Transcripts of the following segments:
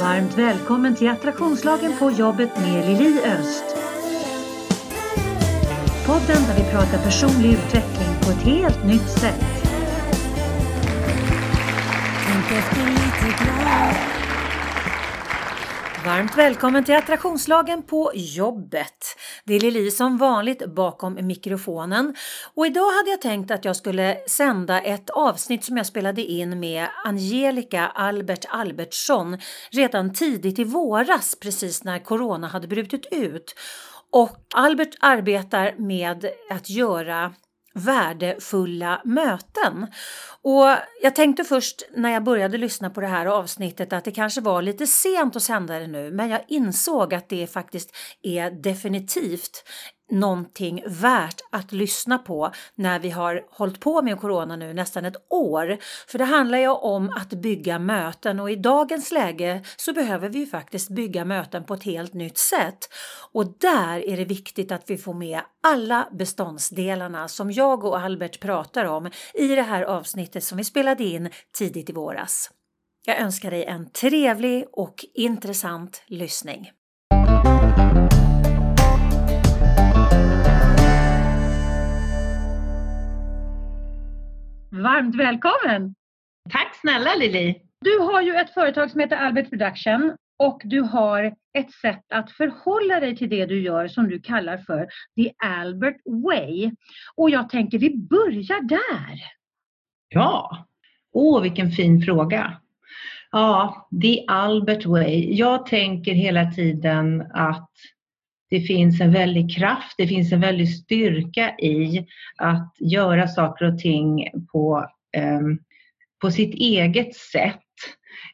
Varmt välkommen till Attraktionslagen på jobbet med Lili Öst. Podden där vi pratar personlig utveckling på ett helt nytt sätt. Varmt välkommen till Attraktionslagen på jobbet. Det är Lili som vanligt bakom mikrofonen och idag hade jag tänkt att jag skulle sända ett avsnitt som jag spelade in med Angelica Albert Albertsson redan tidigt i våras precis när corona hade brutit ut. Och Albert arbetar med att göra värdefulla möten. Och jag tänkte först när jag började lyssna på det här avsnittet att det kanske var lite sent att sända det nu men jag insåg att det faktiskt är definitivt någonting värt att lyssna på när vi har hållit på med corona nu nästan ett år. För det handlar ju om att bygga möten och i dagens läge så behöver vi ju faktiskt bygga möten på ett helt nytt sätt. Och där är det viktigt att vi får med alla beståndsdelarna som jag och Albert pratar om i det här avsnittet som vi spelade in tidigt i våras. Jag önskar dig en trevlig och intressant lyssning. Varmt välkommen! Tack snälla Lili! Du har ju ett företag som heter Albert Production och du har ett sätt att förhålla dig till det du gör som du kallar för The Albert Way. Och jag tänker vi börjar där. Ja, åh vilken fin fråga. Ja, The Albert Way. Jag tänker hela tiden att det finns en väldig kraft, det finns en väldig styrka i att göra saker och ting på, eh, på sitt eget sätt.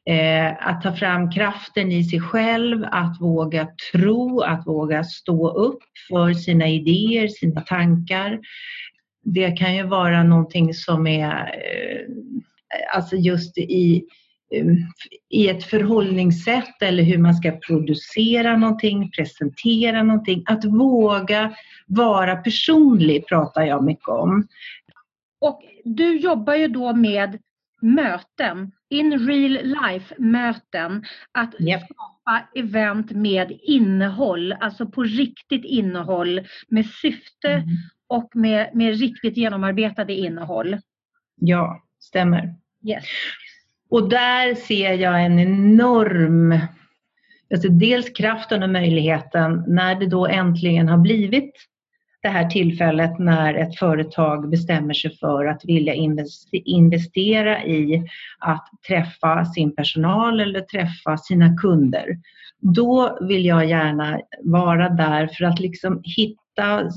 Eh, att ta fram kraften i sig själv, att våga tro, att våga stå upp för sina idéer, sina tankar. Det kan ju vara någonting som är eh, alltså just i i ett förhållningssätt eller hur man ska producera någonting, presentera någonting. Att våga vara personlig pratar jag mycket om. Och du jobbar ju då med möten, in real life möten. Att yep. skapa event med innehåll, alltså på riktigt innehåll med syfte mm. och med, med riktigt genomarbetade innehåll. Ja, stämmer. Yes. Och där ser jag en enorm, alltså dels kraften och möjligheten när det då äntligen har blivit det här tillfället när ett företag bestämmer sig för att vilja investera i att träffa sin personal eller träffa sina kunder. Då vill jag gärna vara där för att liksom hitta hitta,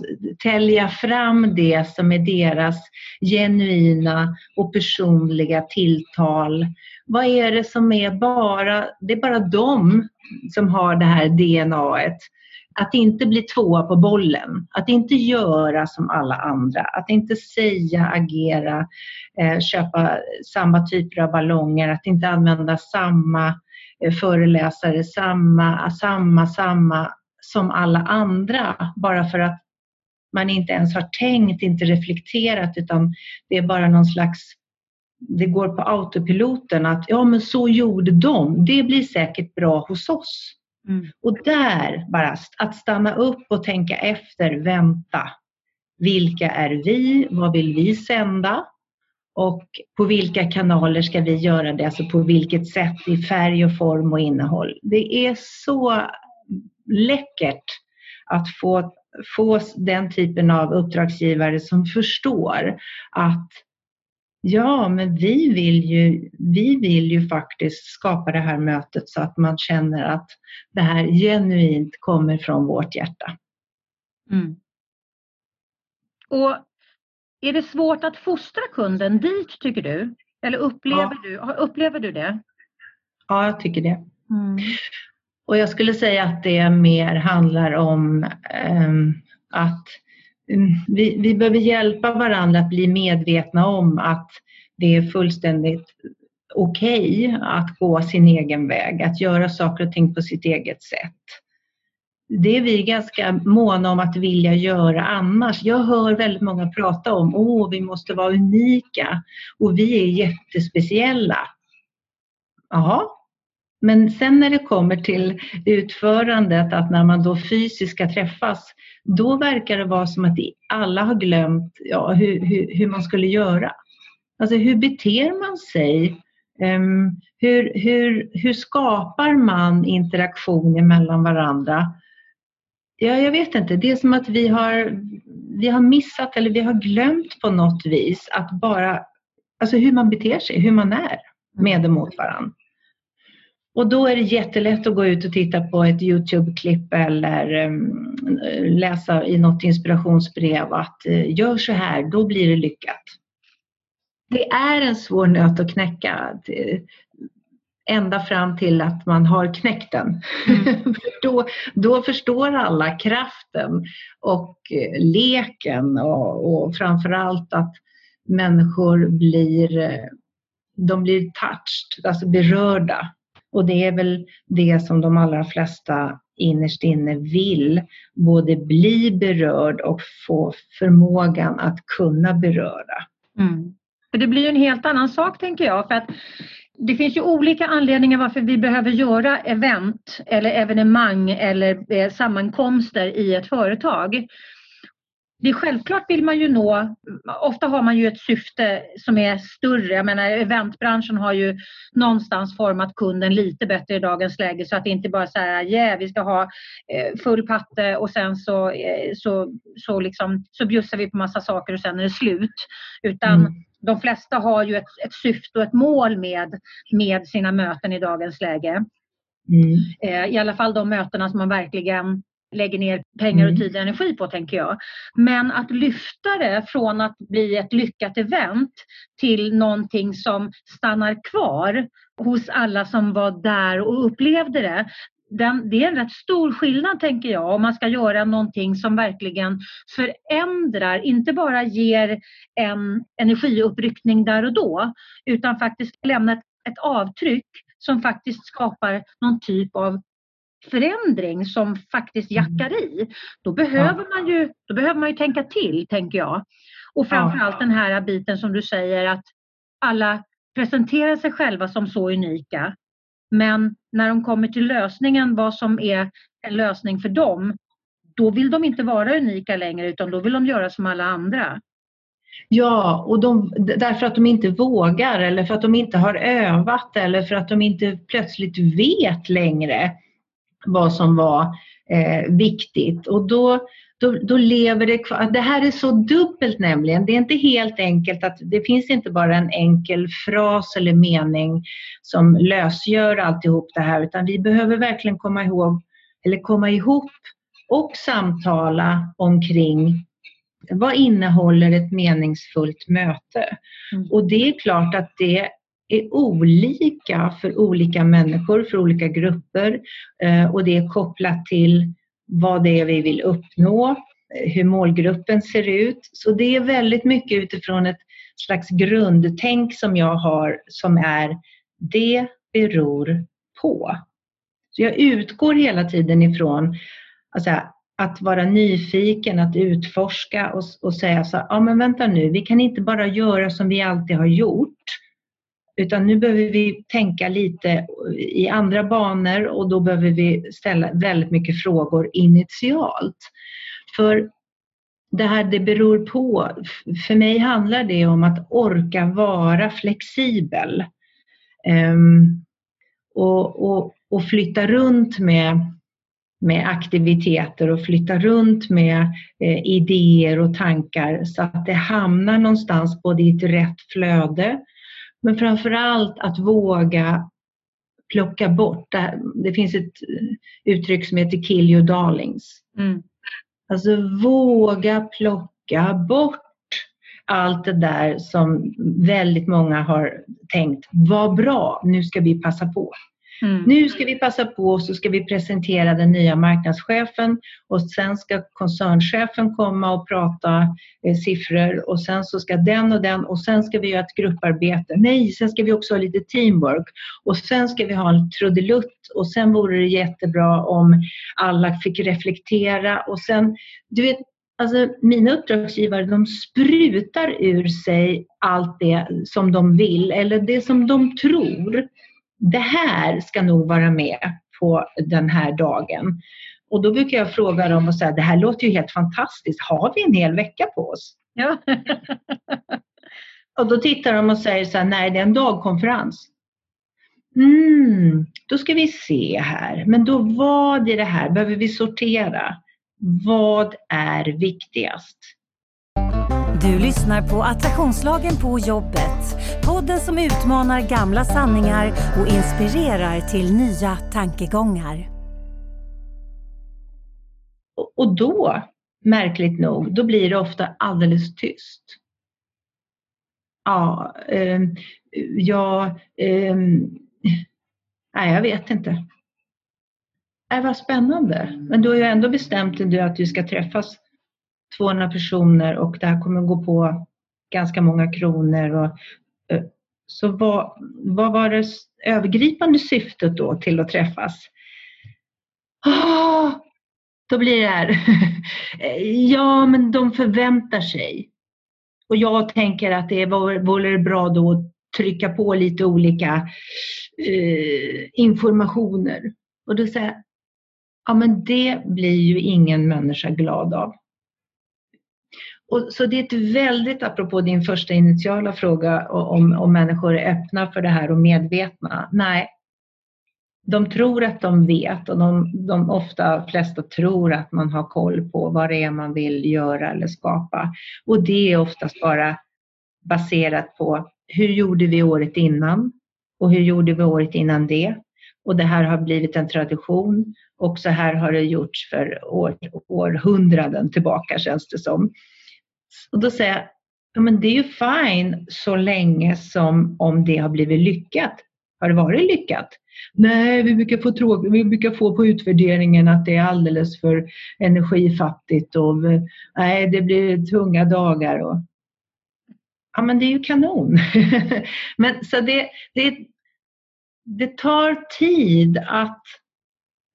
tälja fram det som är deras genuina och personliga tilltal. Vad är det som är bara, det är bara de som har det här DNAet. Att inte bli tvåa på bollen, att inte göra som alla andra, att inte säga, agera, eh, köpa samma typer av ballonger, att inte använda samma eh, föreläsare, samma, samma, samma som alla andra bara för att man inte ens har tänkt, inte reflekterat utan det är bara någon slags det går på autopiloten att ja men så gjorde de, det blir säkert bra hos oss. Mm. Och där bara att stanna upp och tänka efter, vänta. Vilka är vi? Vad vill vi sända? Och på vilka kanaler ska vi göra det? Alltså på vilket sätt i färg och form och innehåll. Det är så läckert att få, få den typen av uppdragsgivare som förstår att ja, men vi vill, ju, vi vill ju faktiskt skapa det här mötet så att man känner att det här genuint kommer från vårt hjärta. Mm. Och är det svårt att fostra kunden dit tycker du? Eller upplever, ja. du, upplever du det? Ja, jag tycker det. Mm. Och jag skulle säga att det mer handlar om ehm, att mm, vi, vi behöver hjälpa varandra att bli medvetna om att det är fullständigt okej okay att gå sin egen väg, att göra saker och ting på sitt eget sätt. Det är vi ganska måna om att vilja göra annars. Jag hör väldigt många prata om att vi måste vara unika och vi är jättespeciella. Jaha, men sen när det kommer till utförandet, att när man då fysiskt ska träffas, då verkar det vara som att alla har glömt ja, hur, hur, hur man skulle göra. Alltså hur beter man sig? Um, hur, hur, hur skapar man interaktion mellan varandra? Ja, jag vet inte. Det är som att vi har, vi har missat eller vi har glömt på något vis att bara, alltså hur man beter sig, hur man är med och mot varandra. Och då är det jättelätt att gå ut och titta på ett Youtube-klipp eller um, läsa i något inspirationsbrev att uh, gör så här, då blir det lyckat. Det är en svår nöt att knäcka ända fram till att man har knäckt den. Mm. då, då förstår alla kraften och eh, leken och, och framförallt att människor blir, eh, de blir touched, alltså berörda. Och det är väl det som de allra flesta innerst inne vill, både bli berörd och få förmågan att kunna beröra. Mm. För det blir en helt annan sak tänker jag. För att det finns ju olika anledningar varför vi behöver göra event eller evenemang eller eh, sammankomster i ett företag. Det är självklart vill man ju nå, ofta har man ju ett syfte som är större. Jag menar eventbranschen har ju någonstans format kunden lite bättre i dagens läge så att det inte bara så här, yeah, vi ska ha eh, full patte och sen så, eh, så, så, liksom, så bjussar vi på massa saker och sen är det slut. Utan mm de flesta har ju ett, ett syfte och ett mål med, med sina möten i dagens läge. Mm. Eh, I alla fall de mötena som man verkligen lägger ner pengar och mm. tid och energi på tänker jag. Men att lyfta det från att bli ett lyckat event till någonting som stannar kvar hos alla som var där och upplevde det den, det är en rätt stor skillnad tänker jag om man ska göra någonting som verkligen förändrar, inte bara ger en energiuppryckning där och då utan faktiskt lämna ett, ett avtryck som faktiskt skapar någon typ av förändring som faktiskt mm. jackar i. Då behöver, ja. man ju, då behöver man ju tänka till, tänker jag. Och framförallt ja. den här biten som du säger att alla presenterar sig själva som så unika men när de kommer till lösningen, vad som är en lösning för dem, då vill de inte vara unika längre utan då vill de göra som alla andra. Ja, och de, därför att de inte vågar eller för att de inte har övat eller för att de inte plötsligt vet längre vad som var eh, viktigt. Och då då, då lever det kvar. Det här är så dubbelt nämligen. Det är inte helt enkelt att det finns inte bara en enkel fras eller mening som lösgör alltihop det här utan vi behöver verkligen komma ihåg eller komma ihop och samtala omkring vad innehåller ett meningsfullt möte? Mm. Och det är klart att det är olika för olika människor, för olika grupper eh, och det är kopplat till vad det är vi vill uppnå, eh, hur målgruppen ser ut. Så det är väldigt mycket utifrån ett slags grundtänk som jag har som är det beror på. Så jag utgår hela tiden ifrån alltså, att vara nyfiken, att utforska och, och säga så ja men vänta nu, vi kan inte bara göra som vi alltid har gjort utan nu behöver vi tänka lite i andra banor och då behöver vi ställa väldigt mycket frågor initialt. För det här det beror på, för mig handlar det om att orka vara flexibel. Um, och, och, och flytta runt med, med aktiviteter och flytta runt med eh, idéer och tankar så att det hamnar någonstans både i ett rätt flöde men framför allt att våga plocka bort. Det, det finns ett uttryck som heter kill your darlings. Mm. Alltså våga plocka bort allt det där som väldigt många har tänkt, vad bra, nu ska vi passa på. Mm. Nu ska vi passa på och så ska vi presentera den nya marknadschefen och sen ska koncernchefen komma och prata eh, siffror och sen så ska den och den och sen ska vi göra ett grupparbete. Nej, sen ska vi också ha lite teamwork och sen ska vi ha en trudelutt och sen vore det jättebra om alla fick reflektera och sen, du vet, Alltså, mina uppdragsgivare de sprutar ur sig allt det som de vill eller det som de tror det här ska nog vara med på den här dagen. Och då brukar jag fråga dem och säga, det här låter ju helt fantastiskt, har vi en hel vecka på oss? Ja. och då tittar de och säger så här, nej det är en dagkonferens. Mm, då ska vi se här, men då vad i det här behöver vi sortera? Vad är viktigast? Du lyssnar på Attraktionslagen på jobbet. Podden som utmanar gamla sanningar och inspirerar till nya tankegångar. Och då, märkligt nog, då blir det ofta alldeles tyst. Ja, eh, ja eh, nej jag vet inte. Äh, vad spännande. Men du har ju ändå bestämt dig att vi ska träffas 200 personer och det här kommer gå på ganska många kronor. Och, eh, så vad, vad var det övergripande syftet då till att träffas? Oh, då blir det här, ja men de förväntar sig. Och jag tänker att det vore bra då att trycka på lite olika eh, informationer. Och då säger jag, ja men det blir ju ingen människa glad av. Och, så det är ett väldigt, apropå din första initiala fråga om, om människor är öppna för det här och medvetna. Nej, de tror att de vet och de, de ofta flesta tror att man har koll på vad det är man vill göra eller skapa. Och det är oftast bara baserat på hur gjorde vi året innan och hur gjorde vi året innan det? Och det här har blivit en tradition och så här har det gjorts för år, århundraden tillbaka känns det som. Och då säger jag, ja, men det är ju fine så länge som om det har blivit lyckat. Har det varit lyckat? Nej, vi brukar få, tråk, vi brukar få på utvärderingen att det är alldeles för energifattigt och nej, det blir tunga dagar. Och, ja, men det är ju kanon. men så det, det, det tar tid att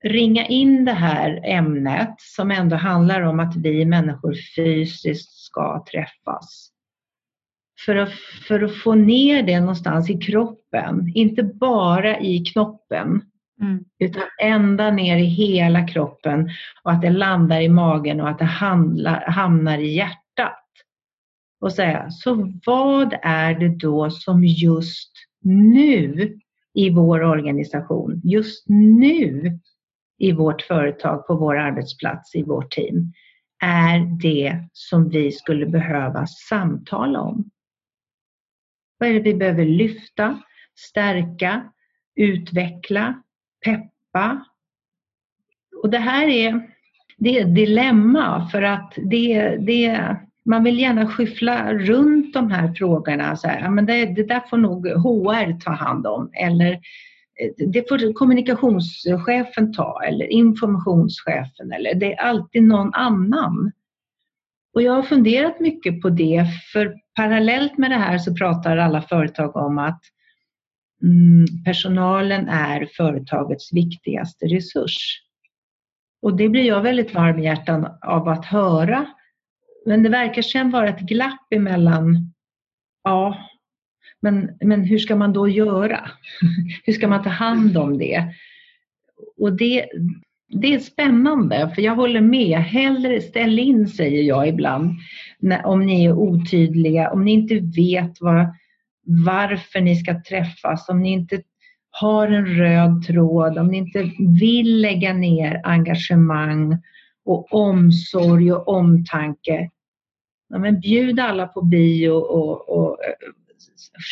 ringa in det här ämnet som ändå handlar om att vi människor fysiskt ska träffas. För att, för att få ner det någonstans i kroppen, inte bara i knoppen, mm. utan ända ner i hela kroppen och att det landar i magen och att det handlar, hamnar i hjärtat. Och säga, så vad är det då som just nu i vår organisation, just nu i vårt företag, på vår arbetsplats, i vårt team, är det som vi skulle behöva samtala om. Vad är det vi behöver lyfta, stärka, utveckla, peppa? Och det här är, det är ett dilemma för att det, det, man vill gärna skyffla runt de här frågorna. Så här, men det, det där får nog HR ta hand om eller det får kommunikationschefen ta eller informationschefen eller det är alltid någon annan. Och jag har funderat mycket på det för parallellt med det här så pratar alla företag om att mm, personalen är företagets viktigaste resurs. Och det blir jag väldigt varm i hjärtan av att höra. Men det verkar sedan vara ett glapp emellan ja, men, men hur ska man då göra? hur ska man ta hand om det? Och det, det är spännande, för jag håller med. Hellre ställ in, säger jag ibland, när, om ni är otydliga, om ni inte vet vad, varför ni ska träffas, om ni inte har en röd tråd, om ni inte vill lägga ner engagemang och omsorg och omtanke. Ja, men bjud alla på bio och, och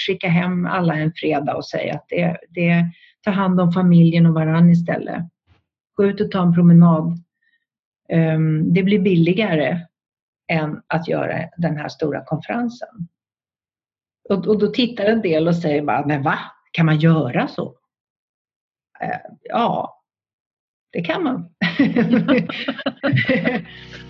skicka hem alla en fredag och säga att det, det ta hand om familjen och varann istället. Gå ut och ta en promenad. Um, det blir billigare än att göra den här stora konferensen. Och, och då tittar en del och säger bara, men va? Kan man göra så? Uh, ja, det kan man.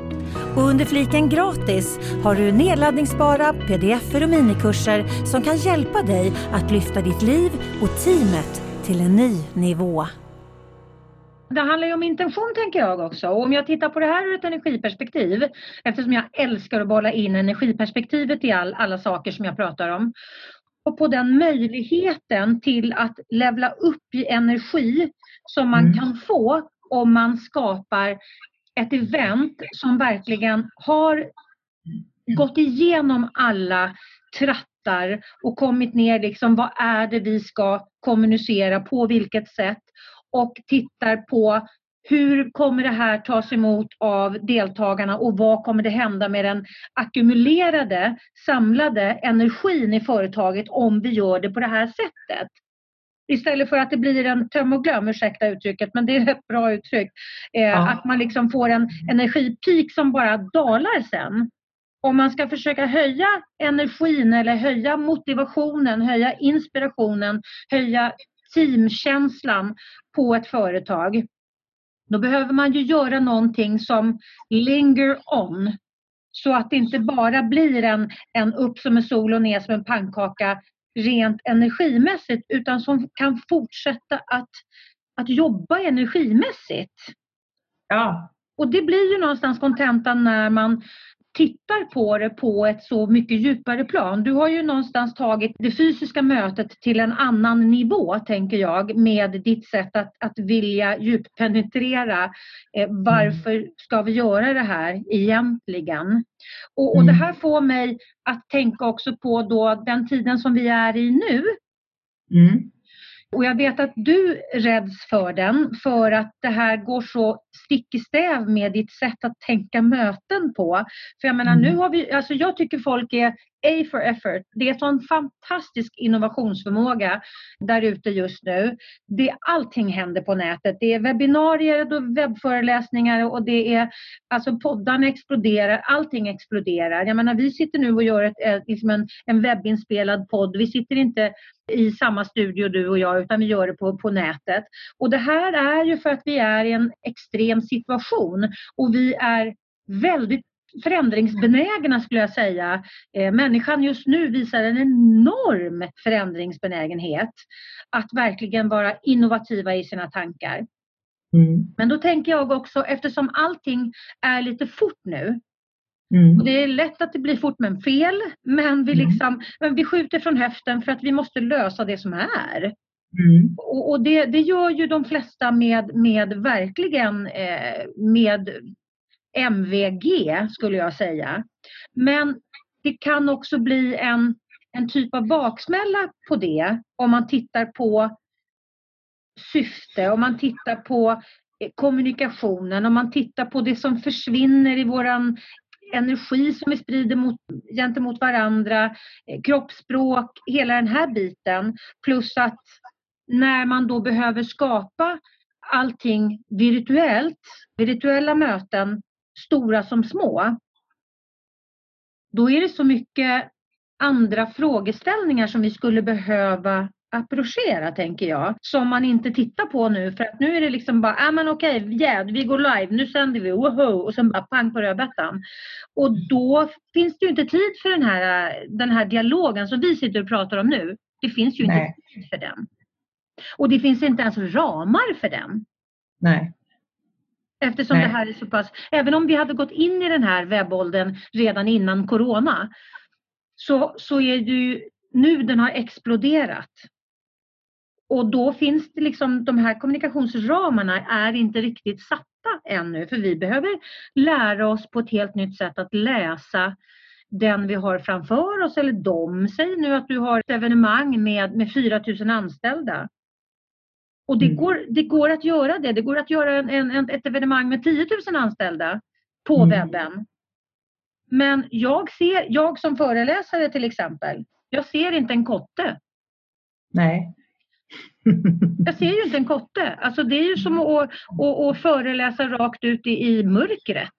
Och under fliken gratis har du nedladdningsbara pdf och minikurser som kan hjälpa dig att lyfta ditt liv och teamet till en ny nivå. Det handlar ju om intention tänker jag också. Och om jag tittar på det här ur ett energiperspektiv, eftersom jag älskar att bolla in energiperspektivet i all, alla saker som jag pratar om. Och på den möjligheten till att levla upp i energi som man mm. kan få om man skapar ett event som verkligen har gått igenom alla trattar och kommit ner liksom vad är det vi ska kommunicera, på vilket sätt och tittar på hur kommer det här tas emot av deltagarna och vad kommer det hända med den ackumulerade, samlade energin i företaget om vi gör det på det här sättet? Istället för att det blir en töm och glöm, ursäkta uttrycket, men det är ett bra uttryck. Eh, ja. Att man liksom får en energipik som bara dalar sen. Om man ska försöka höja energin eller höja motivationen, höja inspirationen, höja teamkänslan på ett företag. Då behöver man ju göra någonting som linger on. Så att det inte bara blir en, en upp som en sol och ner som en pannkaka rent energimässigt utan som kan fortsätta att, att jobba energimässigt. Ja. Och det blir ju någonstans kontentan när man tittar på det på ett så mycket djupare plan. Du har ju någonstans tagit det fysiska mötet till en annan nivå, tänker jag, med ditt sätt att, att vilja djuppenetrera. Eh, varför ska vi göra det här egentligen? Och, och det mm. här får mig att tänka också på då den tiden som vi är i nu. Mm. Och jag vet att du räds för den för att det här går så stick i stäv med ditt sätt att tänka möten på. För jag menar, mm. nu har vi, alltså jag tycker folk är A for effort. Det är sån fantastisk innovationsförmåga där ute just nu. Det, allting händer på nätet. Det är webbinarier och webbföreläsningar och det är alltså poddarna exploderar. Allting exploderar. Jag menar, vi sitter nu och gör ett, eh, liksom en, en webbinspelad podd. Vi sitter inte i samma studio du och jag utan vi gör det på, på nätet. Och det här är ju för att vi är i en extrem situation och vi är väldigt förändringsbenägna skulle jag säga. Eh, människan just nu visar en enorm förändringsbenägenhet. Att verkligen vara innovativa i sina tankar. Mm. Men då tänker jag också eftersom allting är lite fort nu. Mm. Och det är lätt att det blir fort men fel. Men vi, mm. liksom, men vi skjuter från höften för att vi måste lösa det som är. Mm. Och, och det, det, gör ju de flesta med, med verkligen eh, med MVG skulle jag säga. Men det kan också bli en, en typ av baksmälla på det om man tittar på syfte, om man tittar på eh, kommunikationen, om man tittar på det som försvinner i våran energi som vi sprider mot, gentemot varandra, eh, kroppsspråk, hela den här biten. Plus att när man då behöver skapa allting virtuellt, virtuella möten stora som små, då är det så mycket andra frågeställningar som vi skulle behöva approchera tänker jag, som man inte tittar på nu för att nu är det liksom bara, ja ah, men okej, okay, yeah, vi går live, nu sänder vi, woho, och sen bara pang på rödbetan. Och då finns det ju inte tid för den här, den här dialogen som vi sitter och pratar om nu. Det finns ju Nej. inte tid för den. Och det finns inte ens ramar för den. Nej. Eftersom Nej. det här är så pass, även om vi hade gått in i den här webbåldern redan innan Corona så, så är det ju nu den har exploderat. Och då finns det liksom, de här kommunikationsramarna är inte riktigt satta ännu för vi behöver lära oss på ett helt nytt sätt att läsa den vi har framför oss eller de. Säg nu att du har ett evenemang med, med 4000 anställda. Och det, mm. går, det går att göra det. Det går att göra en, en, ett evenemang med 10 000 anställda på mm. webben. Men jag, ser, jag som föreläsare till exempel, jag ser inte en kotte. Nej. jag ser ju inte en kotte. Alltså det är ju som att, att, att föreläsa rakt ut i, i mörkret.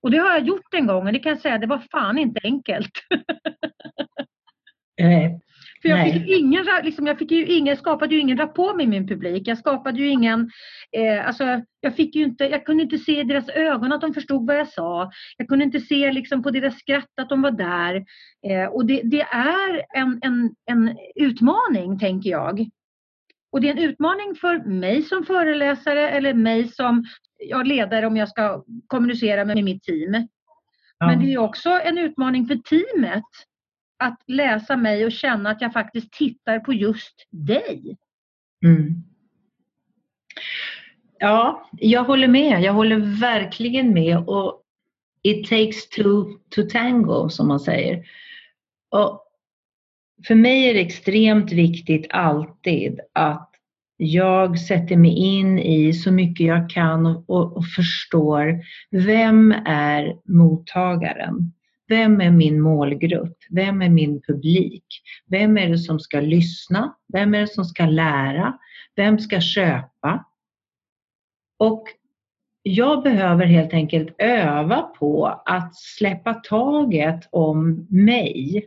Och det har jag gjort en gång och det kan jag säga, det var fan inte enkelt. Nej. För jag fick, ingen, liksom, jag fick ju ingen, skapade ju ingen rapport med min publik. Jag skapade ju ingen, eh, alltså, jag, fick ju inte, jag kunde inte se i deras ögon att de förstod vad jag sa. Jag kunde inte se liksom, på deras skratt att de var där. Eh, och det, det är en, en, en utmaning, tänker jag. Och det är en utmaning för mig som föreläsare eller mig som ja, ledare om jag ska kommunicera med mitt team. Ja. Men det är också en utmaning för teamet att läsa mig och känna att jag faktiskt tittar på just dig. Mm. Ja, jag håller med. Jag håller verkligen med. Och it takes two to tango, som man säger. Och för mig är det extremt viktigt alltid att jag sätter mig in i så mycket jag kan och, och, och förstår vem är mottagaren? Vem är min målgrupp? Vem är min publik? Vem är det som ska lyssna? Vem är det som ska lära? Vem ska köpa? Och jag behöver helt enkelt öva på att släppa taget om mig.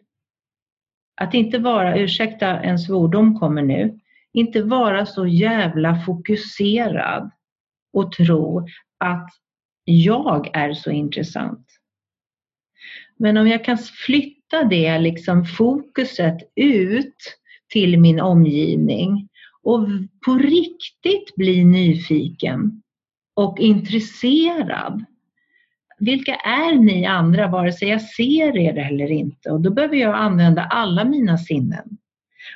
Att inte vara, ursäkta en svordom kommer nu, inte vara så jävla fokuserad och tro att jag är så intressant. Men om jag kan flytta det liksom fokuset ut till min omgivning och på riktigt bli nyfiken och intresserad. Vilka är ni andra, vare sig jag ser er eller inte? Och då behöver jag använda alla mina sinnen.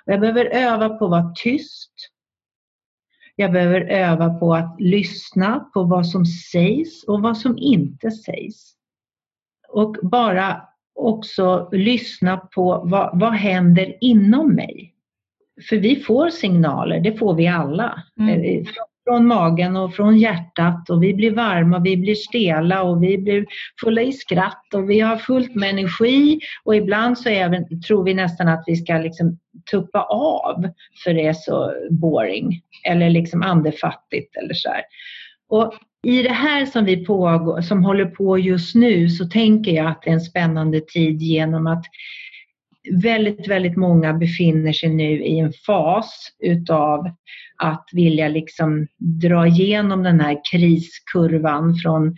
Och jag behöver öva på att vara tyst. Jag behöver öva på att lyssna på vad som sägs och vad som inte sägs och bara också lyssna på vad, vad händer inom mig. För vi får signaler, det får vi alla. Mm. Eh, från magen och från hjärtat och vi blir varma, vi blir stela och vi blir fulla i skratt och vi har fullt med energi och ibland så även, tror vi nästan att vi ska liksom tuppa av för det är så boring eller liksom andefattigt eller så här. Och i det här som vi pågår, som håller på just nu så tänker jag att det är en spännande tid genom att väldigt, väldigt många befinner sig nu i en fas utav att vilja liksom dra igenom den här kriskurvan från eh,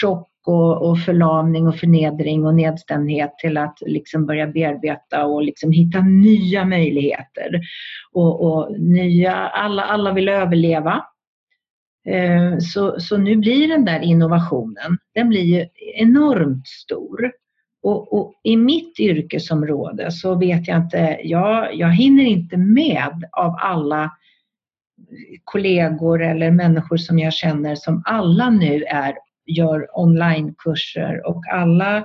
chock och, och förlamning och förnedring och nedstämdhet till att liksom börja bearbeta och liksom hitta nya möjligheter. Och, och nya, alla, alla vill överleva Eh, så, så nu blir den där innovationen, den blir ju enormt stor. Och, och, i mitt yrkesområde så vet jag inte, jag, jag hinner inte med av alla kollegor eller människor som jag känner som alla nu är gör onlinekurser och alla,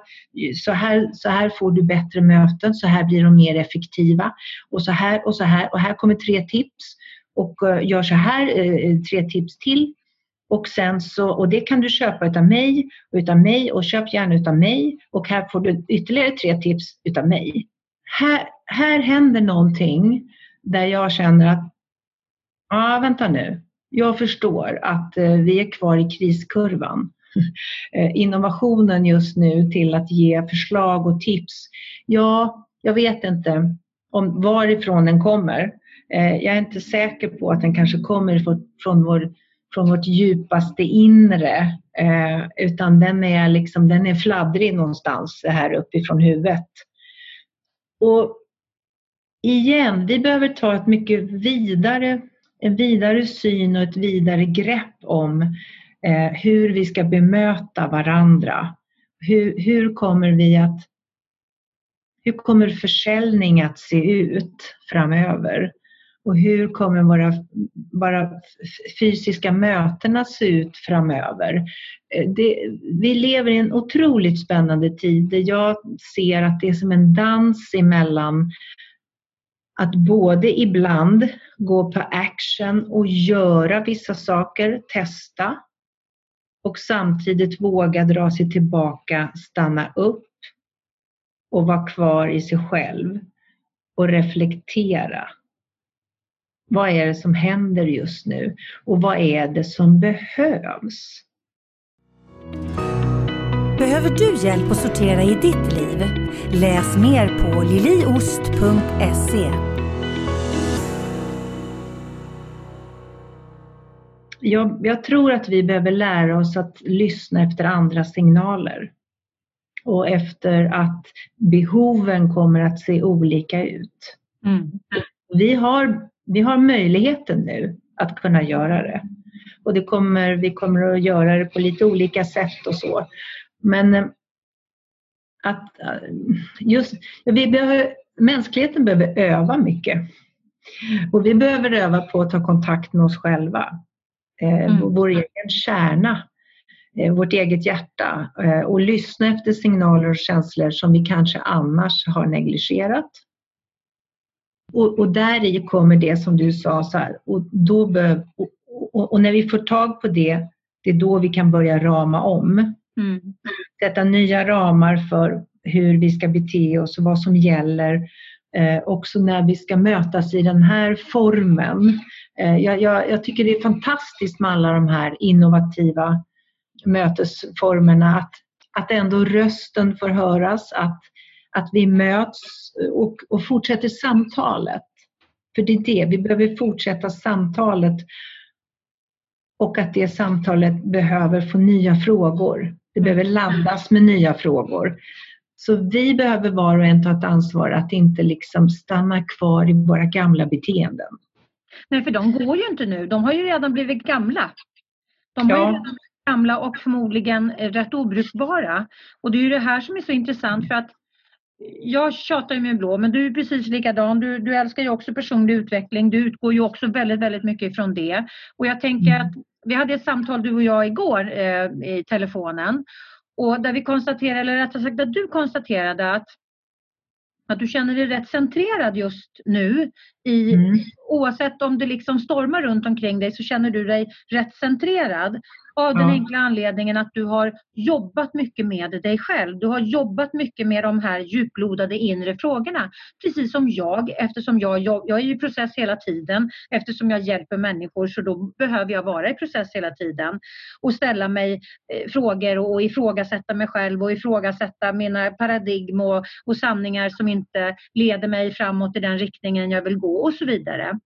så här, så här får du bättre möten, så här blir de mer effektiva och så här och så här och här kommer tre tips och eh, gör så här, eh, tre tips till. Och, sen så, och det kan du köpa utav mig och utav mig och köp gärna utav mig och här får du ytterligare tre tips utav mig. Här, här händer någonting där jag känner att, ja vänta nu, jag förstår att eh, vi är kvar i kriskurvan. Innovationen just nu till att ge förslag och tips, ja, jag vet inte om varifrån den kommer. Eh, jag är inte säker på att den kanske kommer från, vår, från vårt djupaste inre eh, utan den är, liksom, den är fladdrig någonstans här uppifrån huvudet. Och igen, vi behöver ta ett mycket vidare, en vidare syn och ett vidare grepp om eh, hur vi ska bemöta varandra. Hur, hur kommer vi att hur kommer försäljning att se ut framöver? Och hur kommer våra, våra fysiska möten att se ut framöver? Eh, det, vi lever i en otroligt spännande tid där jag ser att det är som en dans emellan att både ibland gå på action och göra vissa saker, testa och samtidigt våga dra sig tillbaka, stanna upp och vara kvar i sig själv och reflektera. Vad är det som händer just nu och vad är det som behövs? Behöver du hjälp att sortera i ditt liv? Läs mer på liliost.se. Jag, jag, tror att vi behöver lära oss att lyssna efter andra signaler och efter att behoven kommer att se olika ut. Mm. Vi, har, vi har möjligheten nu att kunna göra det. Och det kommer, vi kommer att göra det på lite olika sätt och så. Men eh, att eh, just, vi behöver, mänskligheten behöver öva mycket. Och vi behöver öva på att ta kontakt med oss själva. Eh, mm. Vår egen kärna, vårt eget hjärta och lyssna efter signaler och känslor som vi kanske annars har negligerat. Och, och där i kommer det som du sa, så här, och, då behöv, och, och, när vi får tag på det, det är då vi kan börja rama om. Mm. Sätta nya ramar för hur vi ska bete oss och vad som gäller. Eh, också när vi ska mötas i den här formen. Eh, jag, jag, jag, tycker det är fantastiskt med alla de här innovativa mötesformerna. Att, att ändå rösten får höras, att, att vi möts och, och fortsätter samtalet. För det är det, vi behöver fortsätta samtalet och att det samtalet behöver få nya frågor. Det behöver laddas med nya frågor. Så vi behöver var och en ta ett ansvar att inte liksom stanna kvar i våra gamla beteenden. Nej, för de går ju inte nu. De har ju redan blivit gamla. De ja. har ju redan blivit gamla och förmodligen rätt obrukbara. Och det är ju det här som är så intressant för att jag tjatar ju med blå, men du är precis likadan. Du, du älskar ju också personlig utveckling. Du utgår ju också väldigt, väldigt mycket ifrån det. Och jag tänker mm. att vi hade ett samtal du och jag igår eh, i telefonen och där vi konstaterade, eller rättare sagt att du konstaterade att att du känner dig rätt centrerad just nu. I, mm. Oavsett om det liksom stormar runt omkring dig så känner du dig rätt centrerad. Av den ja. enkla anledningen att du har jobbat mycket med dig själv. Du har jobbat mycket med de här djuplodade inre frågorna. Precis som jag, eftersom jag, jag, jag är i process hela tiden. Eftersom jag hjälper människor så då behöver jag vara i process hela tiden. Och ställa mig eh, frågor och ifrågasätta mig själv och ifrågasätta mina paradigm och, och sanningar som inte leder mig framåt i den riktningen jag vill gå och så vidare.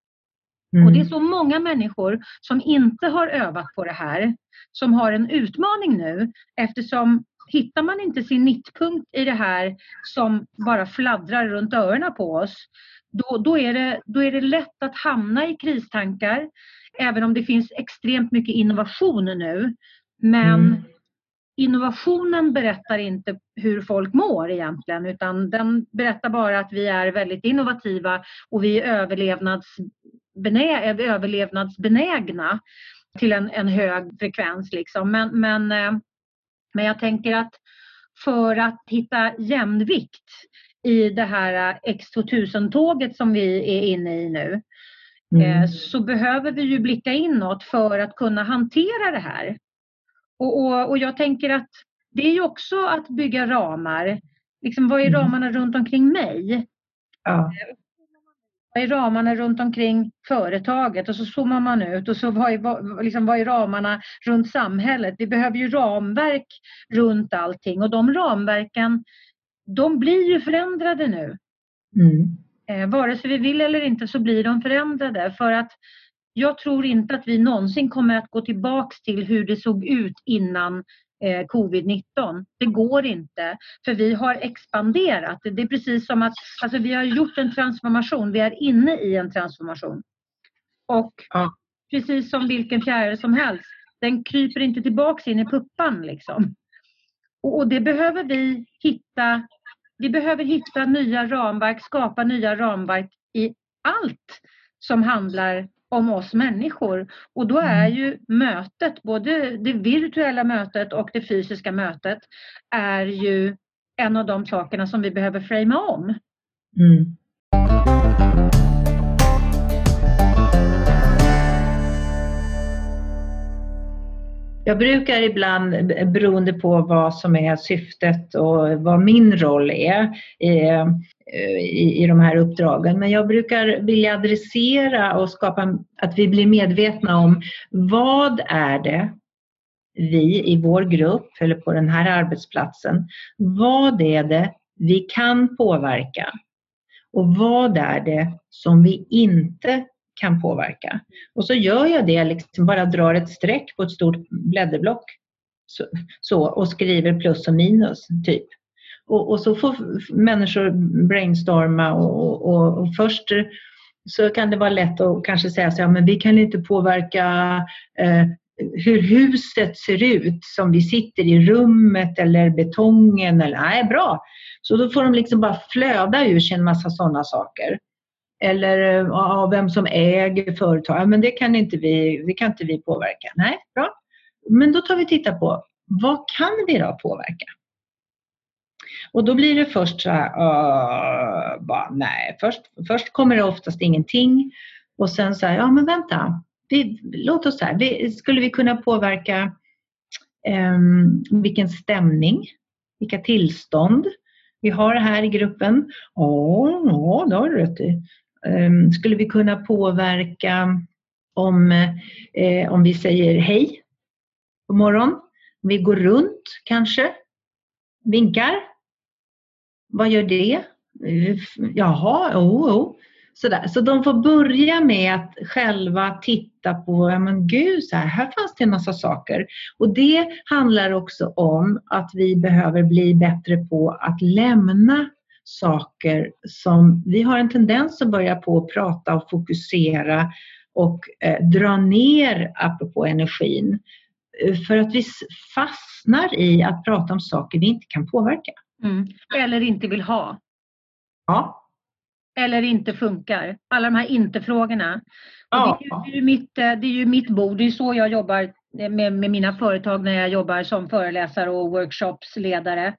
Mm. Och det är så många människor som inte har övat på det här som har en utmaning nu eftersom hittar man inte sin mittpunkt i det här som bara fladdrar runt öronen på oss då, då, är det, då är det lätt att hamna i kristankar även om det finns extremt mycket innovation nu. Men mm. Innovationen berättar inte hur folk mår egentligen utan den berättar bara att vi är väldigt innovativa och vi är överlevnadsbenä överlevnadsbenägna till en, en hög frekvens. Liksom. Men, men, eh, men jag tänker att för att hitta jämvikt i det här X2000-tåget som vi är inne i nu eh, mm. så behöver vi ju blicka inåt för att kunna hantera det här. Och, och, och jag tänker att det är ju också att bygga ramar. Liksom, vad är mm. ramarna runt omkring mig? Ja vad är ramarna runt omkring företaget och så zoomar man ut och så vad är, liksom, vad är ramarna runt samhället? Vi behöver ju ramverk runt allting och de ramverken de blir ju förändrade nu. Mm. Eh, vare sig vi vill eller inte så blir de förändrade för att jag tror inte att vi någonsin kommer att gå tillbaks till hur det såg ut innan eh, covid-19. Det går inte, för vi har expanderat. Det är precis som att alltså, vi har gjort en transformation, vi är inne i en transformation. Och ja. precis som vilken fjäril som helst, den kryper inte tillbaks in i puppan. Liksom. Och, och det behöver vi hitta. Vi behöver hitta nya ramverk, skapa nya ramverk i allt som handlar om oss människor. Och då är mm. ju mötet, både det virtuella mötet och det fysiska mötet, är ju en av de sakerna som vi behöver framea om. Mm. Jag brukar ibland, eh, beroende på vad som är syftet och vad min roll är eh, eh, i, i de här uppdragen, men jag brukar vilja adressera och skapa att vi blir medvetna om vad är det vi i vår grupp eller på den här arbetsplatsen, vad är det vi kan påverka? Och vad är det som vi inte kan påverka? Och så gör jag det, liksom bara drar ett streck på ett stort blädderblock så, så, och skriver plus och minus, typ. Och, och så får människor brainstorma och, och, och, först så kan det vara lätt att kanske säga så här, men vi kan inte påverka eh, hur huset ser ut som vi sitter i rummet eller betongen. Eller, nej, bra. Så då får de liksom bara flöda ur sig en massa sådana saker. Eller eh, ja, vem som äger företag. Ja, men det kan, inte vi, det kan inte vi påverka. Nej, bra. Men då tar vi titta på vad kan vi då påverka? Och då blir det först så här, uh, bara, nej, först, först kommer det oftast ingenting och sen så här, ja men vänta, vi, låt oss här, vi, skulle vi kunna påverka um, vilken stämning, vilka tillstånd vi har här i gruppen? Ja, ja det har du rätt i. Ehm, skulle vi kunna påverka om, eh, om vi säger hej på morgon? Vi går runt kanske, vinkar. Vad gör det? Jaha, oh, oh. Sådär. Så de får börja med att själva titta på, ja men gud, så här, här fanns det en massa saker. Och det handlar också om att vi behöver bli bättre på att lämna saker som vi har en tendens att börja på att prata och fokusera och eh, dra ner, apropå energin, för att vi fastnar i att prata om saker vi inte kan påverka. Mm. Eller inte vill ha. Ja. Eller inte funkar. Alla de här inte-frågorna. Ja. Det, är ju mitt, det är ju mitt bord. Det är så jag jobbar med, med mina företag när jag jobbar som föreläsare och workshopsledare.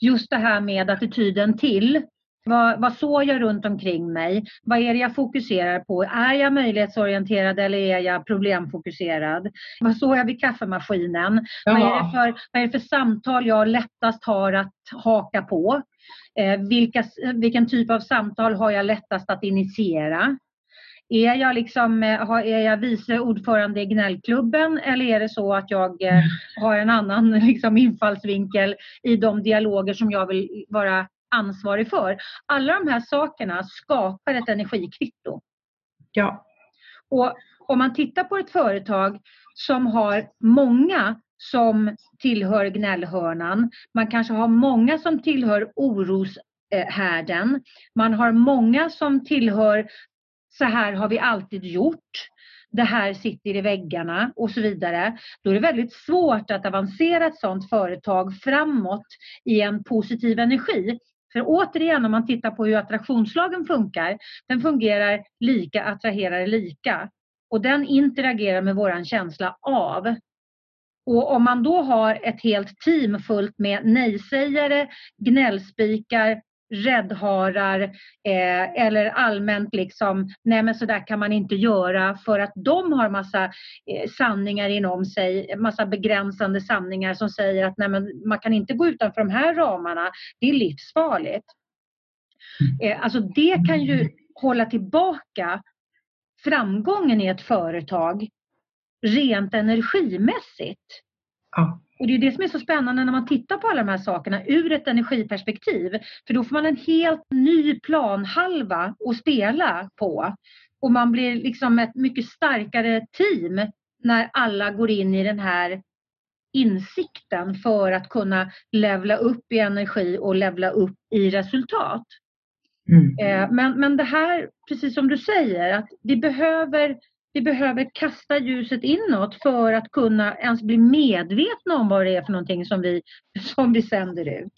Just det här med attityden till vad, vad såg jag runt omkring mig? Vad är det jag fokuserar på? Är jag möjlighetsorienterad eller är jag problemfokuserad? Vad såg jag vid kaffemaskinen? Vad är, det för, vad är det för samtal jag lättast har att haka på? Eh, vilka, vilken typ av samtal har jag lättast att initiera? Är jag, liksom, eh, är jag vice ordförande i gnällklubben eller är det så att jag eh, har en annan liksom, infallsvinkel i de dialoger som jag vill vara ansvarig för. Alla de här sakerna skapar ett energikvitto. Ja. Och om man tittar på ett företag som har många som tillhör gnällhörnan. Man kanske har många som tillhör oroshärden. Man har många som tillhör så här har vi alltid gjort. Det här sitter i väggarna och så vidare. Då är det väldigt svårt att avancera ett sådant företag framåt i en positiv energi. För återigen om man tittar på hur attraktionslagen funkar, den fungerar lika attraherar lika. Och den interagerar med våran känsla av. Och om man då har ett helt team fullt med nejsägare, gnällspikar, räddharar eh, eller allmänt liksom, nej men så där kan man inte göra för att de har massa eh, sanningar inom sig, massa begränsande sanningar som säger att nej men man kan inte gå utanför de här ramarna, det är livsfarligt. Eh, alltså det kan ju hålla tillbaka framgången i ett företag rent energimässigt. Ja. Och det är det som är så spännande när man tittar på alla de här sakerna ur ett energiperspektiv. För då får man en helt ny planhalva att spela på. Och man blir liksom ett mycket starkare team när alla går in i den här insikten för att kunna levla upp i energi och levla upp i resultat. Mm. Eh, men, men det här, precis som du säger, att vi behöver vi behöver kasta ljuset inåt för att kunna ens bli medvetna om vad det är för någonting som vi, som vi sänder ut.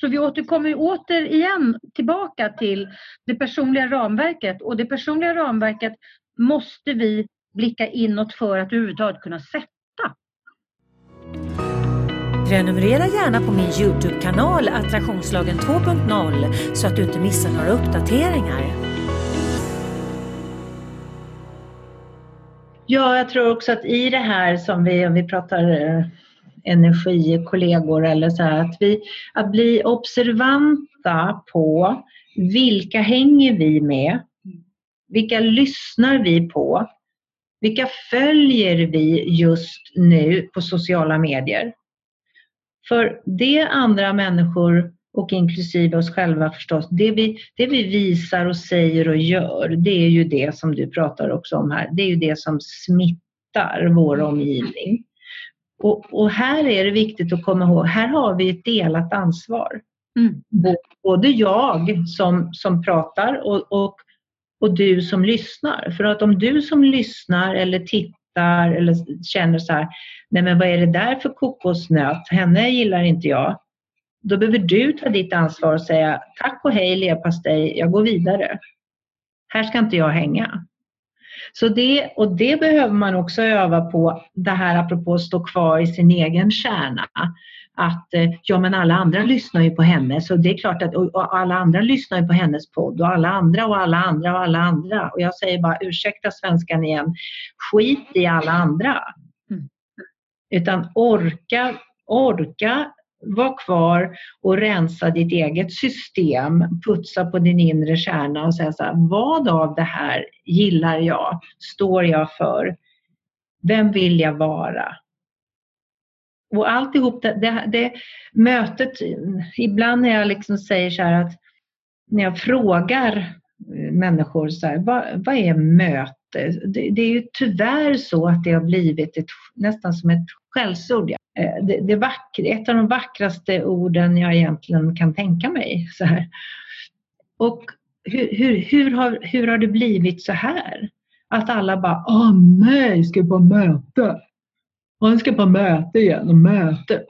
Så vi återkommer återigen tillbaka till det personliga ramverket och det personliga ramverket måste vi blicka inåt för att överhuvudtaget kunna sätta. Prenumerera gärna på min Youtube-kanal Attraktionslagen 2.0 så att du inte missar några uppdateringar. Ja, jag tror också att i det här som vi, om vi pratar eh, energikollegor eller så här, att, vi, att bli observanta på vilka hänger vi med? Vilka lyssnar vi på? Vilka följer vi just nu på sociala medier? För det andra människor och inklusive oss själva förstås, det vi, det vi visar och säger och gör, det är ju det som du pratar också om här, det är ju det som smittar vår omgivning. Och, och här är det viktigt att komma ihåg, här har vi ett delat ansvar. Mm. Både jag som, som pratar och, och, och du som lyssnar. För att om du som lyssnar eller tittar eller känner så här, nej men vad är det där för kokosnöt, henne gillar inte jag. Då behöver du ta ditt ansvar och säga tack och hej leverpastej, jag går vidare. Här ska inte jag hänga. Så det, och det behöver man också öva på, det här apropå att stå kvar i sin egen kärna. Att eh, ja men alla andra lyssnar ju på henne så det är klart att och alla andra lyssnar ju på hennes podd och alla andra och alla andra och alla andra. Och jag säger bara ursäkta svenskan igen, skit i alla andra. Mm. Utan orka, orka var kvar och rensa ditt eget system, putsa på din inre kärna och säga så här, vad av det här gillar jag, står jag för, vem vill jag vara? Och alltihop det, det, det mötet, ibland när jag liksom säger så här att när jag frågar människor så här, vad, vad är möte? Eh, det, det, är ju tyvärr så att det har blivit ett, nästan som ett skällsord. Eh, det, det vackra, ett av de vackraste orden jag egentligen kan tänka mig. Så här. Och hur, hur, hur, har, hur har det blivit så här? Att alla bara, åh nej, ska på möte. Han ska på möte igen och möte.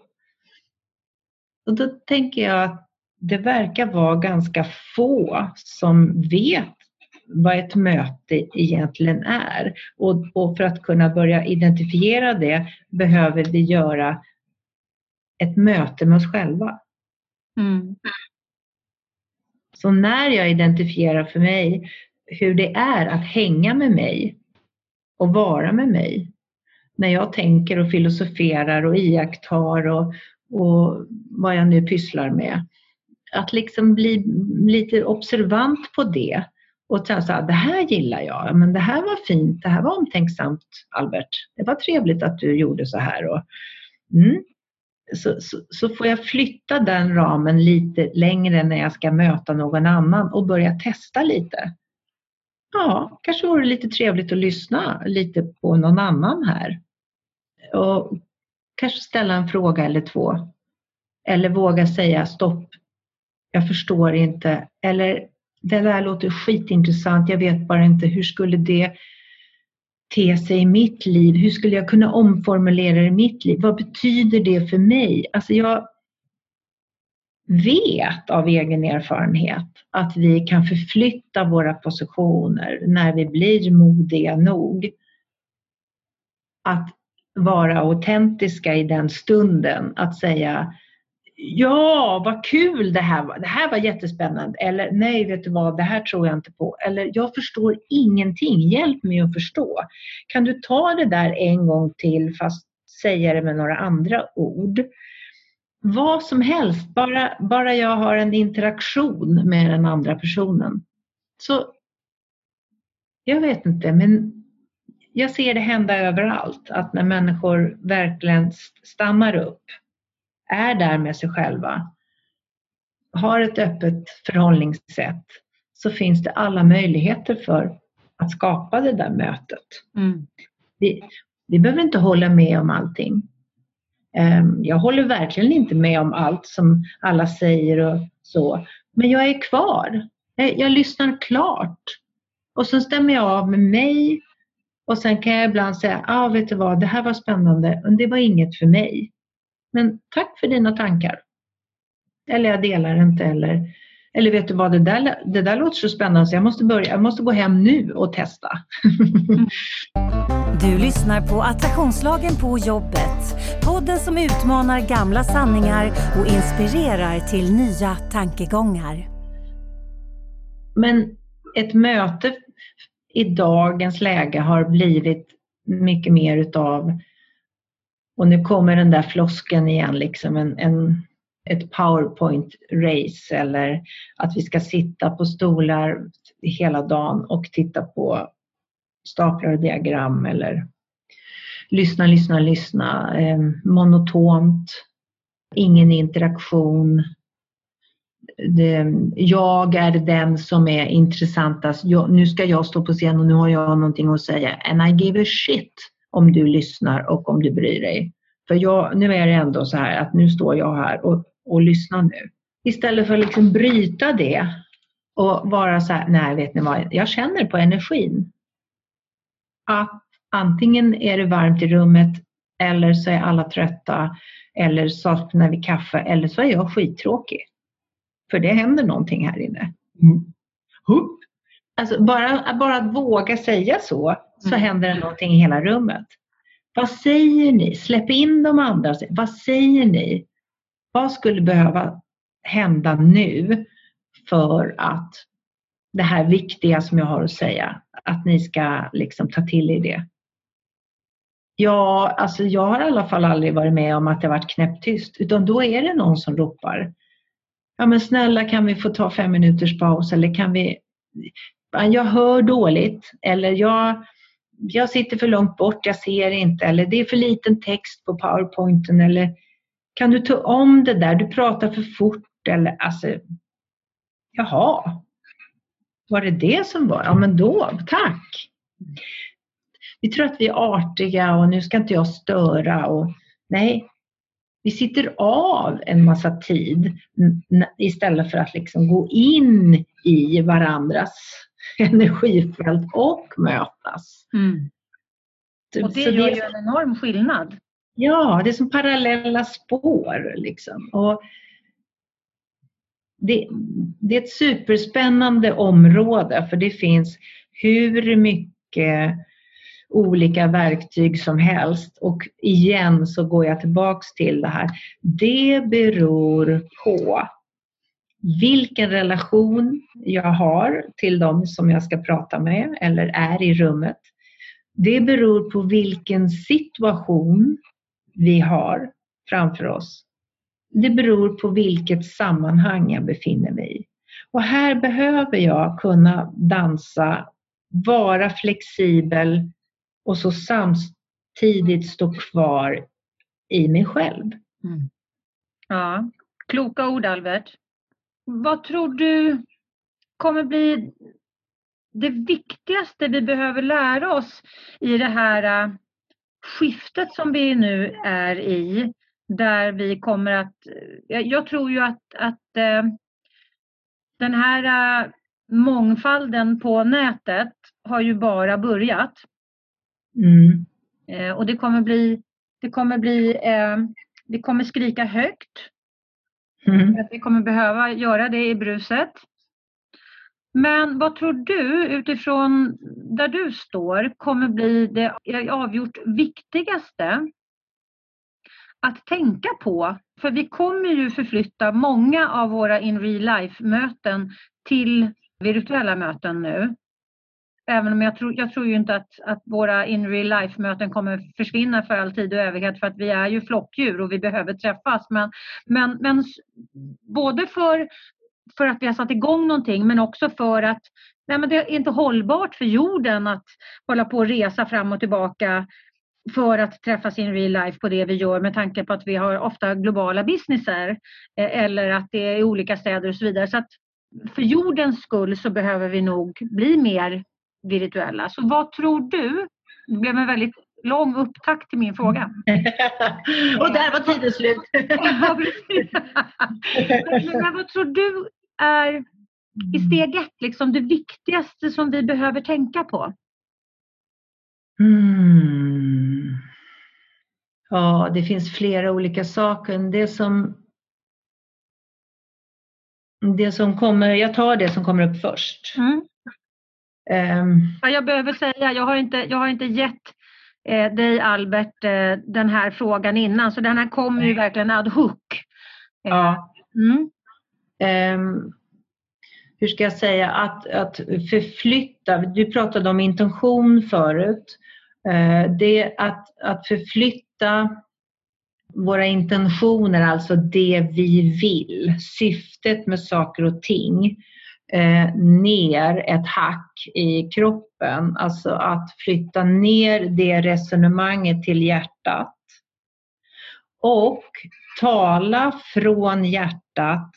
Och då tänker jag att det verkar vara ganska få som vet vad ett möte egentligen är. Och, och, för att kunna börja identifiera det behöver vi göra ett möte med oss själva. Mm. Så när jag identifierar för mig hur det är att hänga med mig och vara med mig, när jag tänker och filosoferar och iakttar och, och vad jag nu pysslar med. Att liksom bli lite observant på det och sen så det här gillar jag, men det här var fint, det här var omtänksamt Albert, det var trevligt att du gjorde så här. Och, mm. så, så, så, får jag flytta den ramen lite längre när jag ska möta någon annan och börja testa lite. Ja, kanske vore det lite trevligt att lyssna lite på någon annan här. Och kanske ställa en fråga eller två. Eller våga säga stopp, jag förstår inte. Eller det där låter skitintressant, jag vet bara inte hur skulle det te sig i mitt liv? Hur skulle jag kunna omformulera det i mitt liv? Vad betyder det för mig? Alltså jag vet av egen erfarenhet att vi kan förflytta våra positioner när vi blir modiga nog att vara autentiska i den stunden, att säga Ja, vad kul det här var. Det här var jättespännande. Eller nej, vet du vad, det här tror jag inte på. Eller jag förstår ingenting. Hjälp mig att förstå. Kan du ta det där en gång till fast säga det med några andra ord? Vad som helst, bara, bara jag har en interaktion med den andra personen. Så jag vet inte, men jag ser det hända överallt. Att när människor verkligen stannar upp är där med sig själva, har ett öppet förhållningssätt, så finns det alla möjligheter för att skapa det där mötet. Mm. Vi, vi behöver inte hålla med om allting. Ehm, jag håller verkligen inte med om allt som alla säger och så, men jag är kvar. Jag, lyssnar klart. Och så stämmer jag av med mig och sen kan jag ibland säga, ja ah, vet du vad, det här var spännande, men det var inget för mig. Men tack för dina tankar. Eller jag delar inte eller eller vet du vad, det där, det där låter så spännande så jag måste, börja, jag måste gå hem nu och testa. du lyssnar på Attraktionslagen på jobbet. Podden som utmanar gamla sanningar och inspirerar till nya tankegångar. Men ett möte i dagens läge har blivit mycket mer utav och nu kommer den där flosken igen, liksom en, en, ett powerpoint-race eller att vi ska sitta på stolar hela dagen och titta på staplar och diagram eller lyssna, lyssna, lyssna, eh, monotont, ingen interaktion. Det, jag är den som är intressantast. Jag, nu ska jag stå på scen och nu har jag någonting att säga. And I give a shit om du lyssnar och om du bryr dig. För jag, nu är det ändå så här att nu står jag här och, och lyssnar nu. Istället för att liksom bryta det och vara så här, nej vet ni vad, jag känner på energin. Att antingen är det varmt i rummet eller så är alla trötta eller saknar vi kaffe eller så är jag skittråkig. För det händer någonting här inne. Mm. Alltså bara, bara att våga säga så, så mm. händer det någonting i hela rummet. Vad säger ni? Släpp in de andra. Vad säger ni? Vad skulle behöva hända nu för att det här viktiga som jag har att säga, att ni ska liksom ta till er det? Ja, alltså jag har i alla fall aldrig varit med om att det varit knäpptyst, utan då är det någon som ropar. Ja men snälla kan vi få ta fem minuters paus eller kan vi... Jag hör dåligt eller jag, jag sitter för långt bort, jag ser inte eller det är för liten text på powerpointen eller kan du ta om det där, du pratar för fort eller alltså... Jaha, var det det som var? Ja men då, tack! vi tror att vi är artiga och nu ska inte jag störa. Och, nej, vi sitter av en massa tid istället för att liksom gå in i varandras energifält och mötas. Mm. Och det gör ju en enorm skillnad. Ja, det är som parallella spår. Liksom. Och det, det är ett superspännande område för det finns hur mycket olika verktyg som helst. Och igen så går jag tillbaks till det här. Det beror på vilken relation jag har till dem som jag ska prata med eller är i rummet. Det beror på vilken situation vi har framför oss. Det beror på vilket sammanhang jag befinner mig i. Och här behöver jag kunna dansa, vara flexibel, och så samtidigt stå kvar i mig själv. Mm. Ja, kloka ord Albert. Vad tror du kommer bli det viktigaste vi behöver lära oss i det här äh, skiftet som vi nu är i? Där vi kommer att... Jag tror ju att, att äh, den här äh, mångfalden på nätet har ju bara börjat. Mm. Och det kommer bli, det kommer bli, vi kommer skrika högt. Mm. Att vi kommer behöva göra det i bruset. Men vad tror du utifrån där du står kommer bli det avgjort viktigaste att tänka på? För vi kommer ju förflytta många av våra in real life möten till virtuella möten nu. Även om jag tror, jag tror ju inte att, att våra in real life-möten kommer försvinna för all tid och evighet för att vi är ju flockdjur och vi behöver träffas. Men, men, men både för, för att vi har satt igång någonting men också för att nej men det är inte hållbart för jorden att hålla på och resa fram och tillbaka för att träffas in real life på det vi gör med tanke på att vi har ofta globala businesser eh, eller att det är olika städer och så vidare. Så att för jordens skull så behöver vi nog bli mer virtuella. Så vad tror du? Det blev en väldigt lång upptakt till min fråga. och där var tiden slut. Men vad tror du är i steg ett liksom det viktigaste som vi behöver tänka på? Mm. Ja, det finns flera olika saker. Det som, det som kommer, jag tar det som kommer upp först. Mm. Um, ja, jag behöver säga, jag har inte, jag har inte gett eh, dig Albert eh, den här frågan innan så den här kommer ju verkligen ad hoc. Eh, ja. Mm. Um, hur ska jag säga, att, att förflytta, du pratade om intention förut. Uh, det att, att förflytta våra intentioner, alltså det vi vill, syftet med saker och ting eh, ner ett hack i kroppen, alltså att flytta ner det resonemanget till hjärtat. Och tala från hjärtat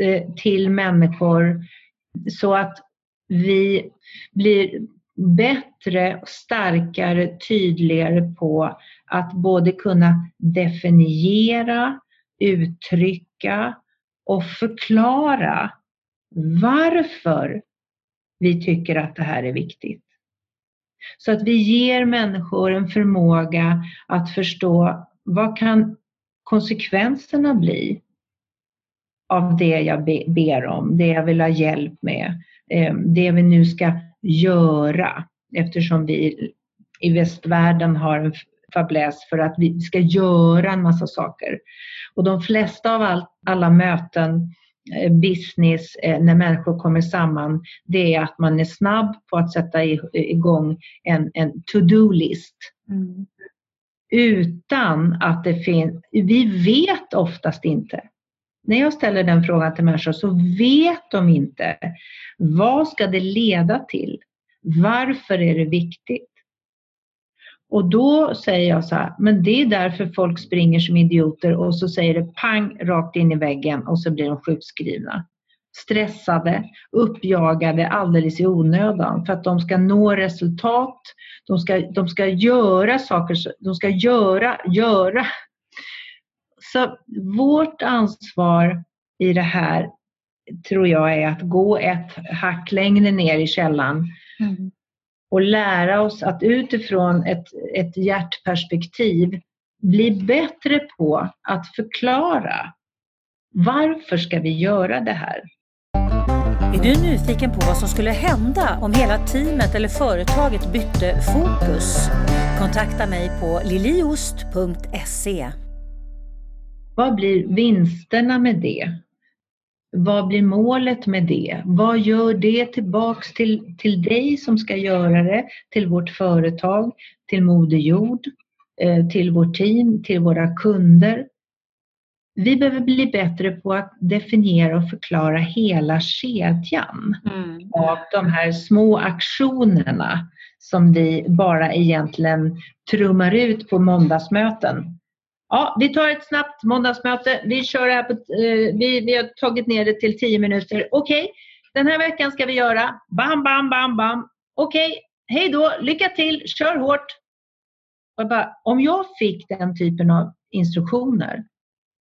eh, till människor så att vi blir bättre, starkare, tydligare på att både kunna definiera, uttrycka och förklara varför vi tycker att det här är viktigt. Så att vi ger människor en förmåga att förstå vad kan konsekvenserna bli av det jag ber om, det jag vill ha hjälp med, ehm, det vi nu ska göra eftersom vi i västvärlden har en fäbless för att vi ska göra en massa saker. Och de flesta av all, alla möten, business, eh, när människor kommer samman, det är att man är snabb på att sätta igång en, en to-do-list. Mm. Utan att det finns, vi vet oftast inte när jag ställer den frågan till människor så vet de inte vad ska det leda till? Varför är det viktigt? Och då säger jag så här, men det är därför folk springer som idioter och så säger det pang rakt in i väggen och så blir de sjukskrivna. Stressade, uppjagade alldeles i onödan för att de ska nå resultat, de ska, de ska göra saker, de ska göra, göra. Så vårt ansvar i det här tror jag är att gå ett hack längre ner i källan mm och lära oss att utifrån ett, ett hjärtperspektiv bli bättre på att förklara varför ska vi göra det här? Är du nyfiken på vad som skulle hända om hela teamet eller företaget bytte fokus? Kontakta mig på liliost.se. Vad blir vinsterna med det? Vad blir målet med det? Vad gör det tillbaks till, till dig som ska göra det, till vårt företag, till Moder Jord, eh, till vårt team, till våra kunder? Vi behöver bli bättre på att definiera och förklara hela kedjan mm. av de här små aktionerna som vi bara egentligen trummar ut på måndagsmöten. Ja, vi tar ett snabbt måndagsmöte. Vi kör här på, eh, vi, vi har tagit ner det till 10 minuter. Okej, okay. den här veckan ska vi göra bam, bam, bam, bam. Okej, okay. hej då, lycka till, kör hårt. Jag bara, om jag fick den typen av instruktioner,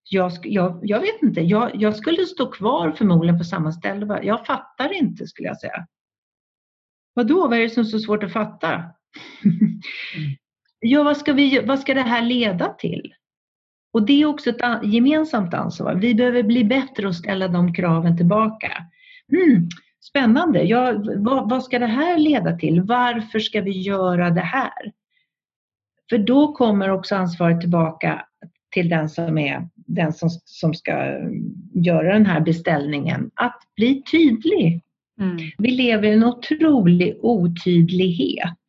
jag, jag, jag vet inte, jag, jag, skulle stå kvar förmodligen på samma ställe. Jag fattar inte skulle jag säga. Vadå, vad är det som är så svårt att fatta? ja, vad ska, vi, vad ska det här leda till? Och det är också ett gemensamt ansvar. Vi behöver bli bättre och ställa de kraven tillbaka. Mm, spännande, ja, vad, vad ska det här leda till? Varför ska vi göra det här? För då kommer också ansvaret tillbaka till den som är den som, som ska göra den här beställningen, att bli tydlig. Mm. Vi lever i en otrolig otydlighet.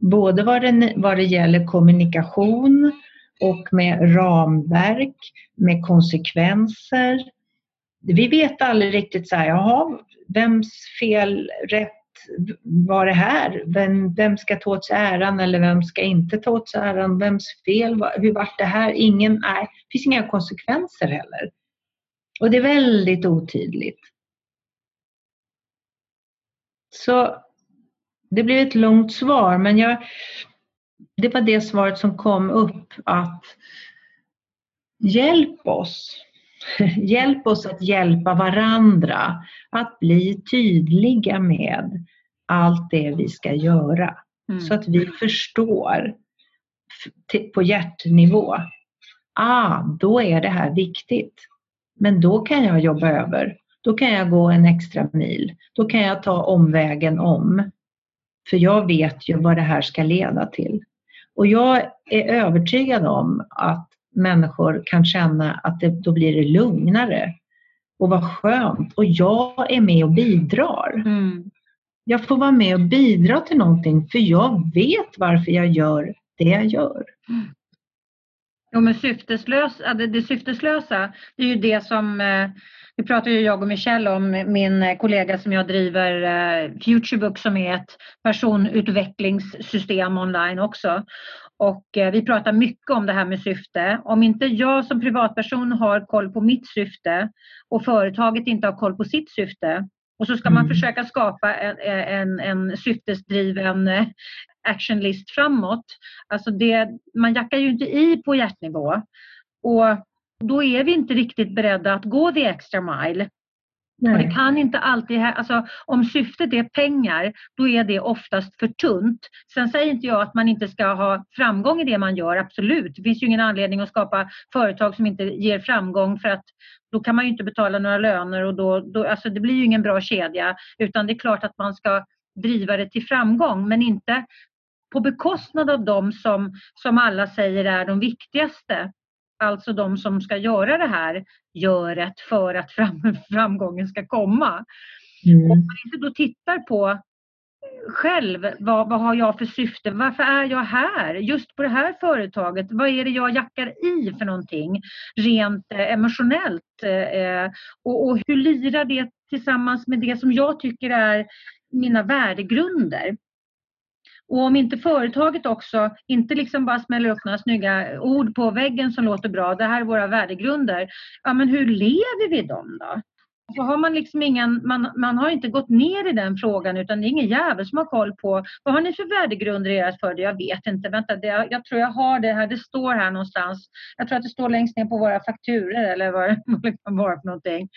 Både vad det, vad det gäller kommunikation, och med ramverk, med konsekvenser. Vi vet aldrig riktigt så här, jaha, vems fel, rätt var det här? Vem, vem ska ta åt sig äran eller vem ska inte ta åt sig äran? Vems fel? Hur vart det här? Ingen, nej, det finns inga konsekvenser heller. Och det är väldigt otydligt. Så det blev ett långt svar men jag, det var det svaret som kom upp att hjälp oss. Hjälp oss att hjälpa varandra att bli tydliga med allt det vi ska göra. Mm. Så att vi förstår på hjärtnivå. Ah, då är det här viktigt. Men då kan jag jobba över. Då kan jag gå en extra mil. Då kan jag ta omvägen om. För jag vet ju vad det här ska leda till. Och jag är övertygad om att människor kan känna att det, då blir det lugnare. Och vad skönt. Och jag är med och bidrar. Mm. Jag får vara med och bidra till någonting för jag vet varför jag gör det jag gör. Mm. Jo, men syfteslösa, det, det syfteslösa, det är ju det som eh, det pratar ju jag och Michelle om, min kollega som jag driver eh, Futurebook som är ett personutvecklingssystem online också. Och eh, vi pratar mycket om det här med syfte. Om inte jag som privatperson har koll på mitt syfte och företaget inte har koll på sitt syfte och så ska man mm. försöka skapa en, en, en syftesdriven eh, actionlist framåt. Alltså det, man jackar ju inte i på hjärtnivå. Och då är vi inte riktigt beredda att gå the extra mile. Och det kan inte alltid, alltså, om syftet är pengar, då är det oftast för tunt. Sen säger inte jag att man inte ska ha framgång i det man gör, absolut. Det finns ju ingen anledning att skapa företag som inte ger framgång för att då kan man ju inte betala några löner och då, då alltså det blir ju ingen bra kedja. Utan det är klart att man ska driva det till framgång, men inte på bekostnad av dem som, som alla säger är de viktigaste alltså de som ska göra det här göret för att fram, framgången ska komma. Mm. Om man inte då tittar på själv, vad, vad har jag för syfte? Varför är jag här? Just på det här företaget, vad är det jag jackar i för någonting rent eh, emotionellt? Eh, och, och hur lirar det tillsammans med det som jag tycker är mina värdegrunder? Och om inte företaget också, inte liksom bara smäller upp några snygga ord på väggen som låter bra, det här är våra värdegrunder. Ja men hur lever vi dem då? Så har man liksom ingen, man, man har inte gått ner i den frågan utan det är ingen jävel som har koll på vad har ni för värdegrunder i ert företag? Jag vet inte, vänta, det, jag tror jag har det här, det står här någonstans. Jag tror att det står längst ner på våra fakturer eller vad det kan vara för någonting.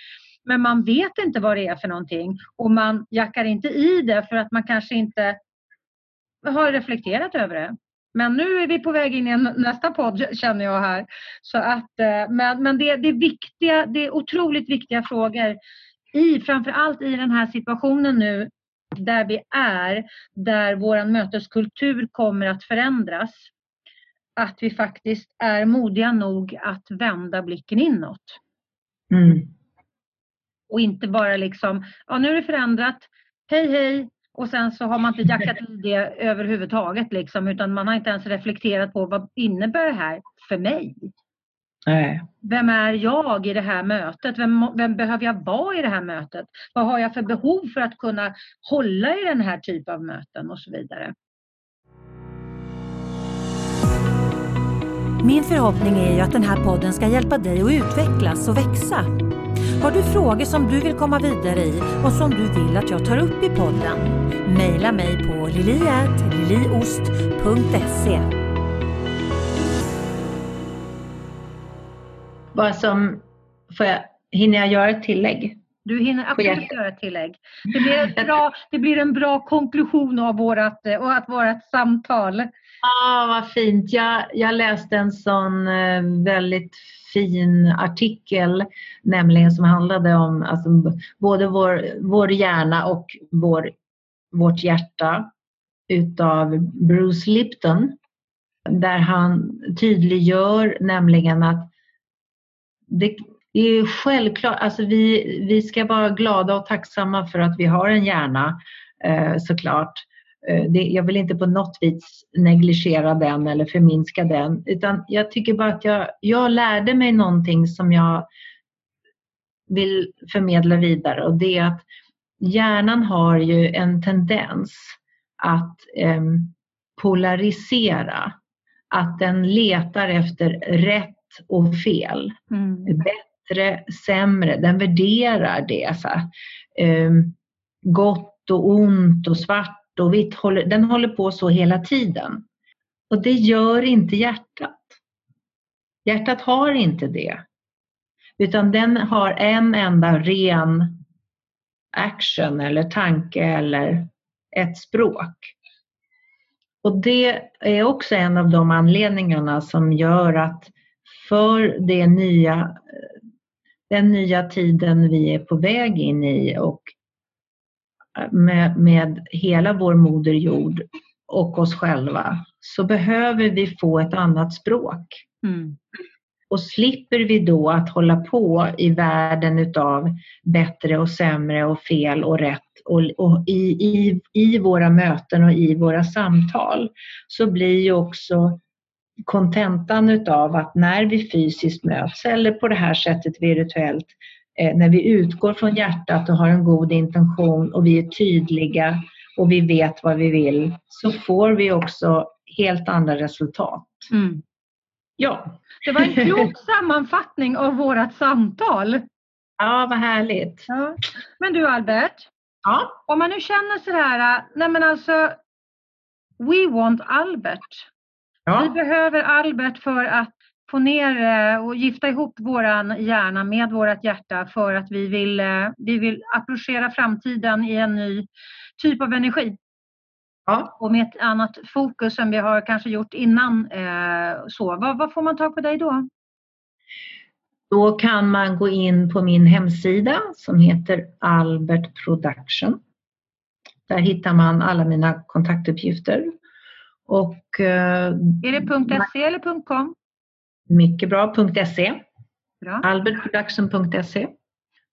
Men man vet inte vad det är för någonting och man jackar inte i det för att man kanske inte har reflekterat över det. Men nu är vi på väg in i nästa podd känner jag här. Så att, eh, men men det, det, är viktiga, det är otroligt viktiga frågor i framförallt i den här situationen nu där vi är, där vår möteskultur kommer att förändras. Att vi faktiskt är modiga nog att vända blicken inåt. Mm. Och inte bara liksom, ja nu är det förändrat, hej hej, och sen så har man inte jackat i det överhuvudtaget liksom, utan man har inte ens reflekterat på vad innebär det här för mig? Nej. Vem är jag i det här mötet? Vem, vem, behöver jag vara i det här mötet? Vad har jag för behov för att kunna hålla i den här typen av möten och så vidare. Min förhoppning är ju att den här podden ska hjälpa dig att utvecklas och växa. Har du frågor som du vill komma vidare i och som du vill att jag tar upp i podden? Maila mig på liliat.liliost.se Vad som, får jag, hinner jag göra ett tillägg? Du hinner absolut göra ett tillägg. Det blir, bra, det blir en bra konklusion av vårt, vårt samtal. Ja, ah, vad fint. Jag, jag läste en sån eh, väldigt fin artikel nämligen som handlade om alltså, både vår, vår hjärna och vår, vårt hjärta utav Bruce Lipton. Där han tydliggör nämligen att det är självklart, alltså vi, vi ska vara glada och tacksamma för att vi har en hjärna eh, såklart. Eh, det, jag vill inte på något vis negligera den eller förminska den utan jag tycker bara att jag, jag lärde mig någonting som jag vill förmedla vidare och det är att hjärnan har ju en tendens att eh, polarisera. Att den letar efter rätt och fel. Mm. Bättre, sämre. Den värderar det. Så eh, gott och ont och svart och vitt, den håller på så hela tiden. Och det gör inte hjärtat. Hjärtat har inte det. Utan den har en enda ren action eller tanke eller ett språk. Och det är också en av de anledningarna som gör att för det nya, den nya tiden vi är på väg in i och med, med hela vår moder jord och oss själva så behöver vi få ett annat språk. Mm. Och slipper vi då att hålla på i världen utav bättre och sämre och fel och rätt och, och i, i, i våra möten och i våra samtal så blir ju också kontentan utav att när vi fysiskt möts eller på det här sättet virtuellt, när vi utgår från hjärtat och har en god intention och vi är tydliga och vi vet vad vi vill, så får vi också helt andra resultat. Mm. Ja. Det var en klok sammanfattning av vårt samtal. Ja, vad härligt. Ja. Men du Albert, ja? om man nu känner sådär, nej men alltså, we want Albert. Ja. Vi behöver Albert för att få ner eh, och gifta ihop våran hjärna med vårt hjärta för att vi vill, eh, vi vill approchera framtiden i en ny typ av energi. Ja. Och med ett annat fokus än vi har kanske gjort innan. Eh, så. Vad, vad får man tag på dig då? Då kan man gå in på min hemsida som heter Albert Production. Där hittar man alla mina kontaktuppgifter. Och, är det .se eller .com? Mycket bra, .se. Bra. Albertproduction.se.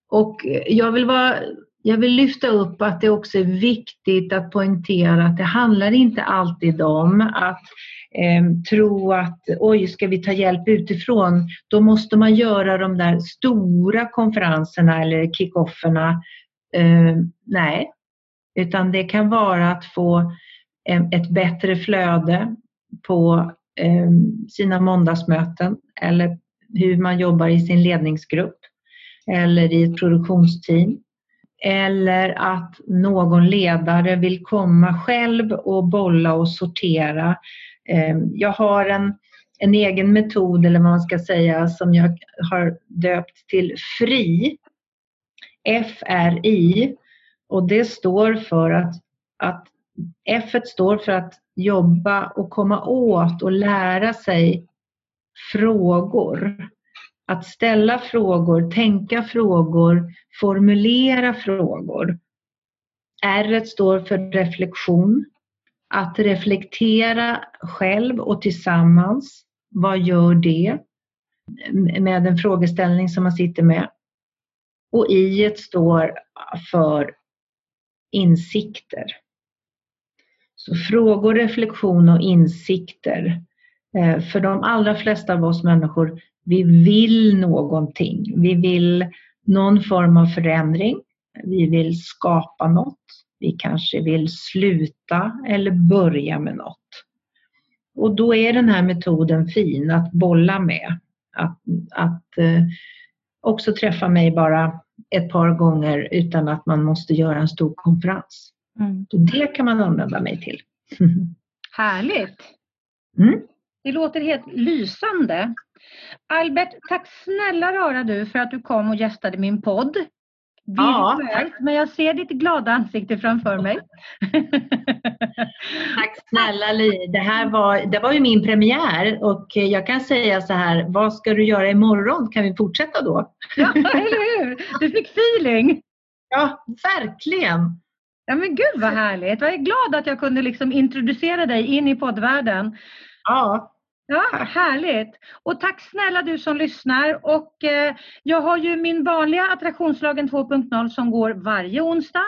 Och jag vill, vara, jag vill lyfta upp att det också är viktigt att poängtera att det handlar inte alltid om att eh, tro att oj, ska vi ta hjälp utifrån? Då måste man göra de där stora konferenserna eller kickofferna. Eh, nej, utan det kan vara att få ett bättre flöde på eh, Ehm, sina måndagsmöten eller hur man jobbar i sin ledningsgrupp eller i ett produktionsteam. Eller att någon ledare vill komma själv och bolla och sortera. Ehm, jag har en, en egen metod, eller vad man ska säga, som jag har döpt till FRI. FRI. Och det står för att, att F står för att jobba och komma åt och lära sig frågor. Att ställa frågor, tänka frågor, formulera frågor. R står för reflektion. Att reflektera själv och tillsammans. Vad gör det? Med en frågeställning som man sitter med. Och I står för insikter. Så frågor, reflektion och insikter. Eh, för de allra flesta av oss människor, vi vill någonting. Vi vill någon form av förändring. Vi vill skapa något. Vi kanske vill sluta eller börja med något. Och då är den här metoden fin att bolla med. Att, att eh, också träffa mig bara ett par gånger utan att man måste göra en stor konferens. Mm. det kan man använda mig till. Härligt! Mm. Det låter helt lysande. Albert, tack snälla rara du för att du kom och gästade min podd. Ja, men jag ser ditt glada ansikte framför mig. tack snälla Li. Det här var, det var ju min premiär och jag kan säga så här, vad ska du göra imorgon? Kan vi fortsätta då? ja, eller hur? Du fick feeling. Ja, verkligen. Ja men gud vad härligt. Jag är glad att jag kunde liksom introducera dig in i poddvärlden. Ja. Ja, härligt. Och tack snälla du som lyssnar. Och eh, jag har ju min vanliga Attraktionslagen 2.0 som går varje onsdag.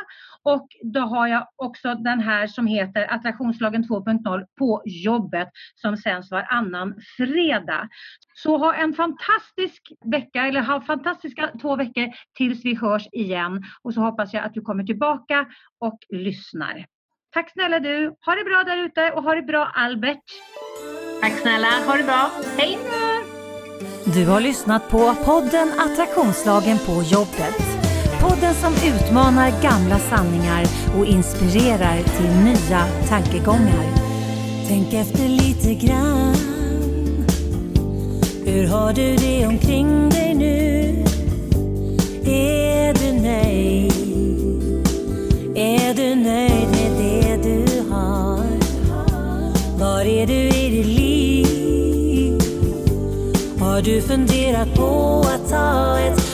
Och då har jag också den här som heter Attraktionslagen 2.0 på jobbet som sänds varannan fredag. Så ha en fantastisk vecka, eller ha fantastiska två veckor tills vi hörs igen. Och så hoppas jag att du kommer tillbaka och lyssnar. Tack snälla du. Ha det bra där ute och ha det bra Albert. Tack snälla. Ha det bra. Hej! Du har lyssnat på podden Attraktionslagen på jobbet. Podden som utmanar gamla sanningar och inspirerar till nya tankegångar. Tänk efter lite grann. Hur har du det omkring dig nu? Är du nöjd? Är du nöjd med det du har? Var är du i ditt liv? Har du funderat på att ta ett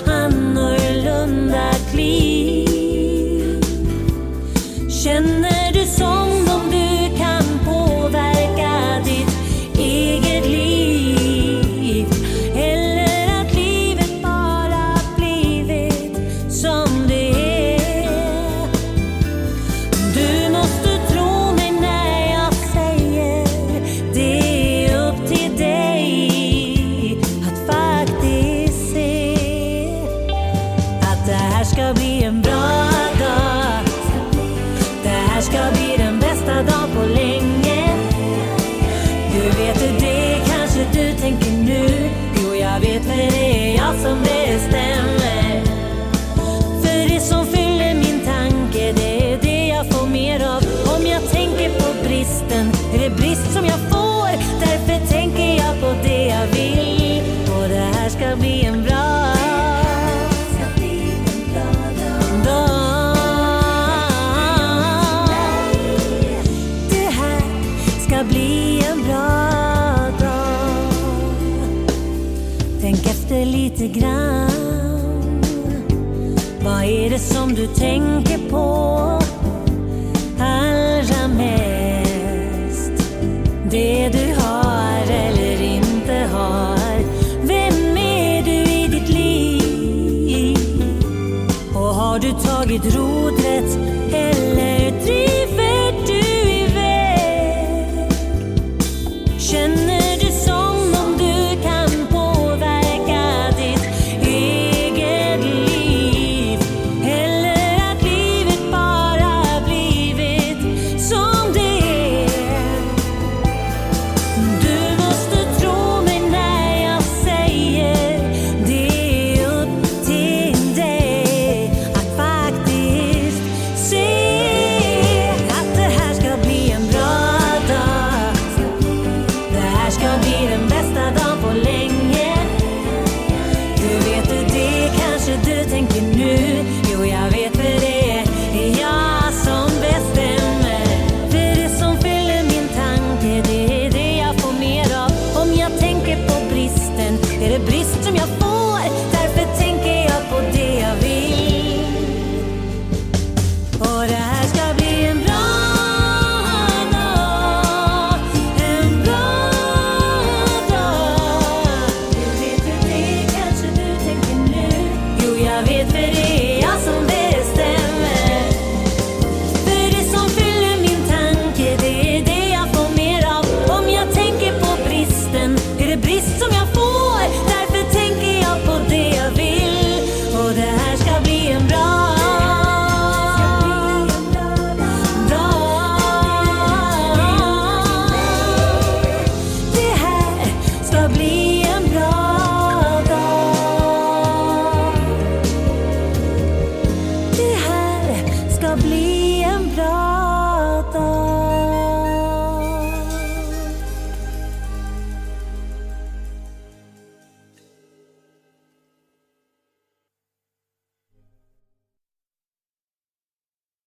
som